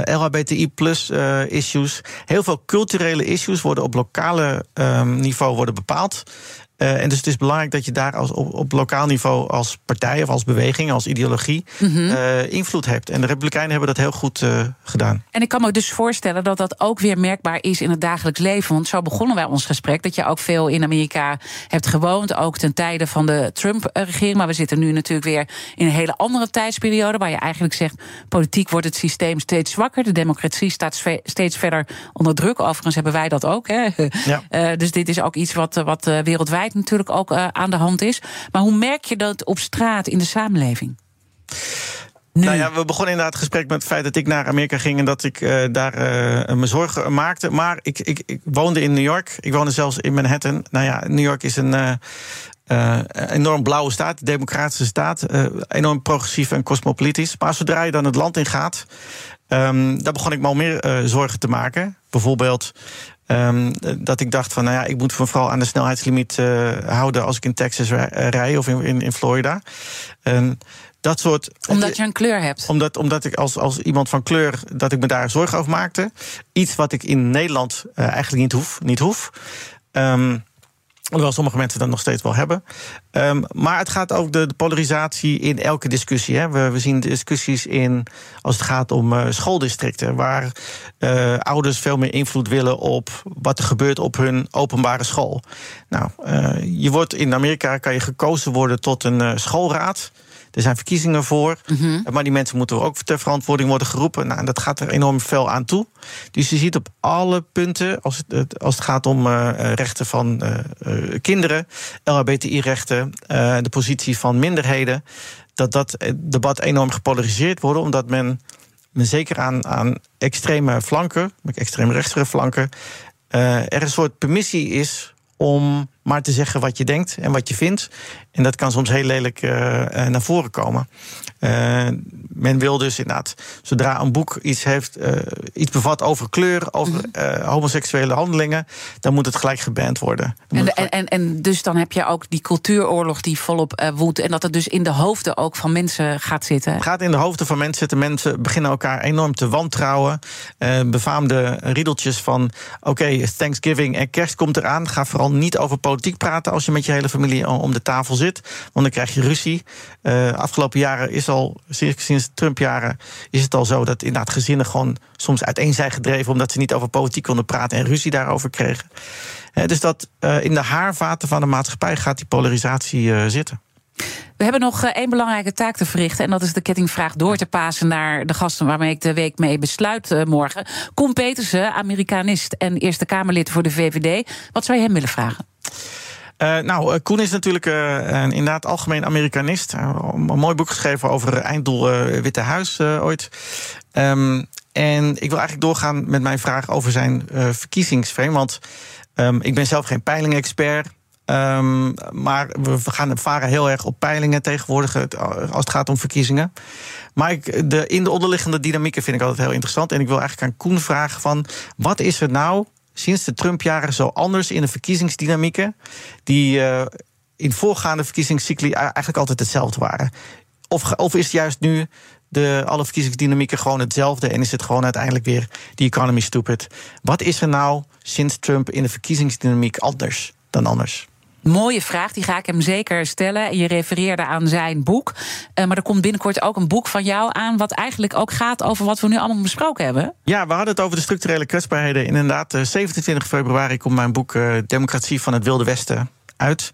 LHBTI plus issues. Heel veel culturele issues worden op lokale niveau worden bepaald. Uh, en dus het is belangrijk dat je daar als, op, op lokaal niveau als partij of als beweging, als ideologie mm -hmm. uh, invloed hebt. En de Republikeinen hebben dat heel goed uh, gedaan. En ik kan me dus voorstellen dat dat ook weer merkbaar is in het dagelijks leven. Want zo begonnen wij ons gesprek. Dat je ook veel in Amerika hebt gewoond. Ook ten tijde van de Trump-regering. Maar we zitten nu natuurlijk weer in een hele andere tijdsperiode. Waar je eigenlijk zegt: politiek wordt het systeem steeds zwakker. De democratie staat steeds verder onder druk. Overigens hebben wij dat ook. Hè? Ja. *laughs* dus dit is ook iets wat, wat wereldwijd natuurlijk ook uh, aan de hand is. Maar hoe merk je dat op straat in de samenleving? Nu. Nou ja, we begonnen inderdaad het gesprek met het feit dat ik naar Amerika ging en dat ik uh, daar uh, me zorgen maakte. Maar ik, ik, ik, woonde in New York. Ik woonde zelfs in Manhattan. Nou ja, New York is een. Enorm blauwe staat, democratische staat, enorm progressief en cosmopolitisch. Maar zodra je dan het land in gaat, um, daar begon ik me al meer zorgen te maken. Bijvoorbeeld um, dat ik dacht van, nou ja, ik moet me vooral aan de snelheidslimiet houden als ik in Texas rij of in, in, in Florida. Um, dat soort. Omdat je een kleur hebt. Omdat, omdat ik als, als iemand van kleur dat ik me daar zorgen over maakte. Iets wat ik in Nederland eigenlijk niet hoef. Niet hoef. Um, Hoewel sommige mensen dat nog steeds wel hebben. Um, maar het gaat ook de, polarisatie in elke discussie. Hè. We, we, zien discussies in als het gaat om uh, schooldistricten, waar uh, ouders veel meer invloed willen op wat er gebeurt op hun openbare school. Nou, uh, je wordt in Amerika kan je gekozen worden tot een schoolraad. Er zijn verkiezingen voor. Mm-hmm. Maar die mensen moeten ook ter verantwoording worden geroepen. Nou, en dat gaat er enorm veel aan toe. Dus je ziet op alle punten, als het, als het gaat om uh, rechten van uh, kinderen, LHBTI-rechten, de positie van minderheden, dat dat debat enorm gepolariseerd wordt, omdat men, men zeker aan, aan extreme flanken, extreem rechtsere flanken, er een soort permissie is om maar te zeggen wat je denkt en wat je vindt. En dat kan soms heel lelijk uh, naar voren komen. Uh, men wil dus inderdaad, zodra een boek iets, heeft, uh, iets bevat over kleur, over mm. homoseksuele handelingen, dan moet het gelijk geband worden. En, gelijk... en, en, dus dan heb je ook die cultuuroorlog die volop woedt. En dat het dus in de hoofden ook van mensen gaat zitten. Het gaat in de hoofden van mensen zitten. Mensen beginnen elkaar enorm te wantrouwen. befaamde riedeltjes van: oké, okay, Thanksgiving en kerst komt eraan. Ga vooral niet over politiek praten als je met je hele familie om de tafel zit. Want dan krijg je ruzie. Uh, afgelopen jaren is al, sinds Trump-jaren, is het al zo dat inderdaad gezinnen gewoon soms uiteen zijn gedreven omdat ze niet over politiek konden praten en ruzie daarover kregen. Dus dat uh, in de haarvaten van de maatschappij gaat die polarisatie zitten. We hebben nog één belangrijke taak te verrichten. En dat is de kettingvraag door te pasen naar de gasten waarmee ik de week mee besluit morgen. Koen Petersen, Amerikanist en Eerste Kamerlid voor de VVD. Wat zou je hem willen vragen? Uh, nou, Koen is natuurlijk uh, een inderdaad algemeen Amerikanist. Uh, een mooi boek geschreven over einddoel Witte Huis ooit. Um, en ik wil eigenlijk doorgaan met mijn vraag over zijn verkiezingsframe. Want um, ik ben zelf geen peilingexpert. Um, maar we gaan varen heel erg op peilingen tegenwoordig als het gaat om verkiezingen. Maar ik, de, in de onderliggende dynamieken vind ik altijd heel interessant. En ik wil eigenlijk aan Koen vragen van... wat is er nou sinds de Trump-jaren zo anders in de verkiezingsdynamieken... die uh, in voorgaande verkiezingscycli eigenlijk altijd hetzelfde waren? Of, of is juist nu de, alle verkiezingsdynamieken gewoon hetzelfde... en is het gewoon uiteindelijk weer die economy stupid? Wat is er nou sinds Trump in de verkiezingsdynamiek anders dan anders? Mooie vraag, die ga ik hem zeker stellen. Je refereerde aan zijn boek. Uh, maar er komt binnenkort ook een boek van jou aan. wat eigenlijk ook gaat over wat we nu allemaal besproken hebben. Ja, we hadden het over de structurele kwetsbaarheden. Inderdaad, 27 eh, februari komt mijn boek uh, Democratie van het Wilde Westen uit.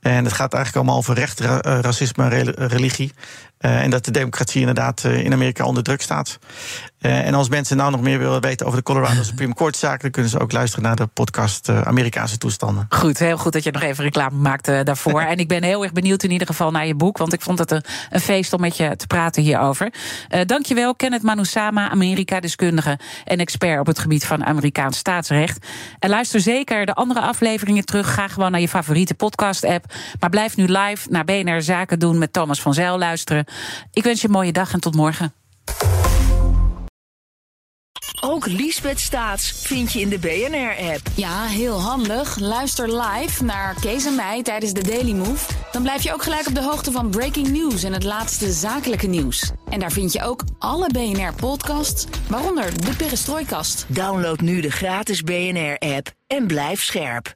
En het gaat eigenlijk allemaal over recht, racisme en religie. Uh, en dat de democratie inderdaad uh, in Amerika onder druk staat. Uh, en als mensen nou nog meer willen weten over de Colorado *laughs* Supreme Court zaak, dan kunnen ze ook luisteren naar de podcast Amerikaanse toestanden. Goed, heel goed dat je nog even reclame maakte daarvoor. *laughs* en ik ben heel erg benieuwd in ieder geval naar je boek, want ik vond het een, een feest om met je te praten hierover. dankjewel, Kenneth Manusama, Amerika-deskundige en expert op het gebied van Amerikaans staatsrecht. En luister zeker de andere afleveringen terug. Ga gewoon naar je favoriete podcast-app. Maar blijf nu live naar BNR Zaken doen met Thomas van Zijl luisteren. Ik wens je een mooie dag en tot morgen. Ook Liesbeth Staats vind je in de BNR-app. Ja, heel handig. Luister live naar Kees en mij tijdens de Daily Move. Dan blijf je ook gelijk op de hoogte van breaking news en het laatste zakelijke nieuws. En daar vind je ook alle BNR-podcasts, waaronder de Perestrooikast. Download nu de gratis BNR-app en blijf scherp.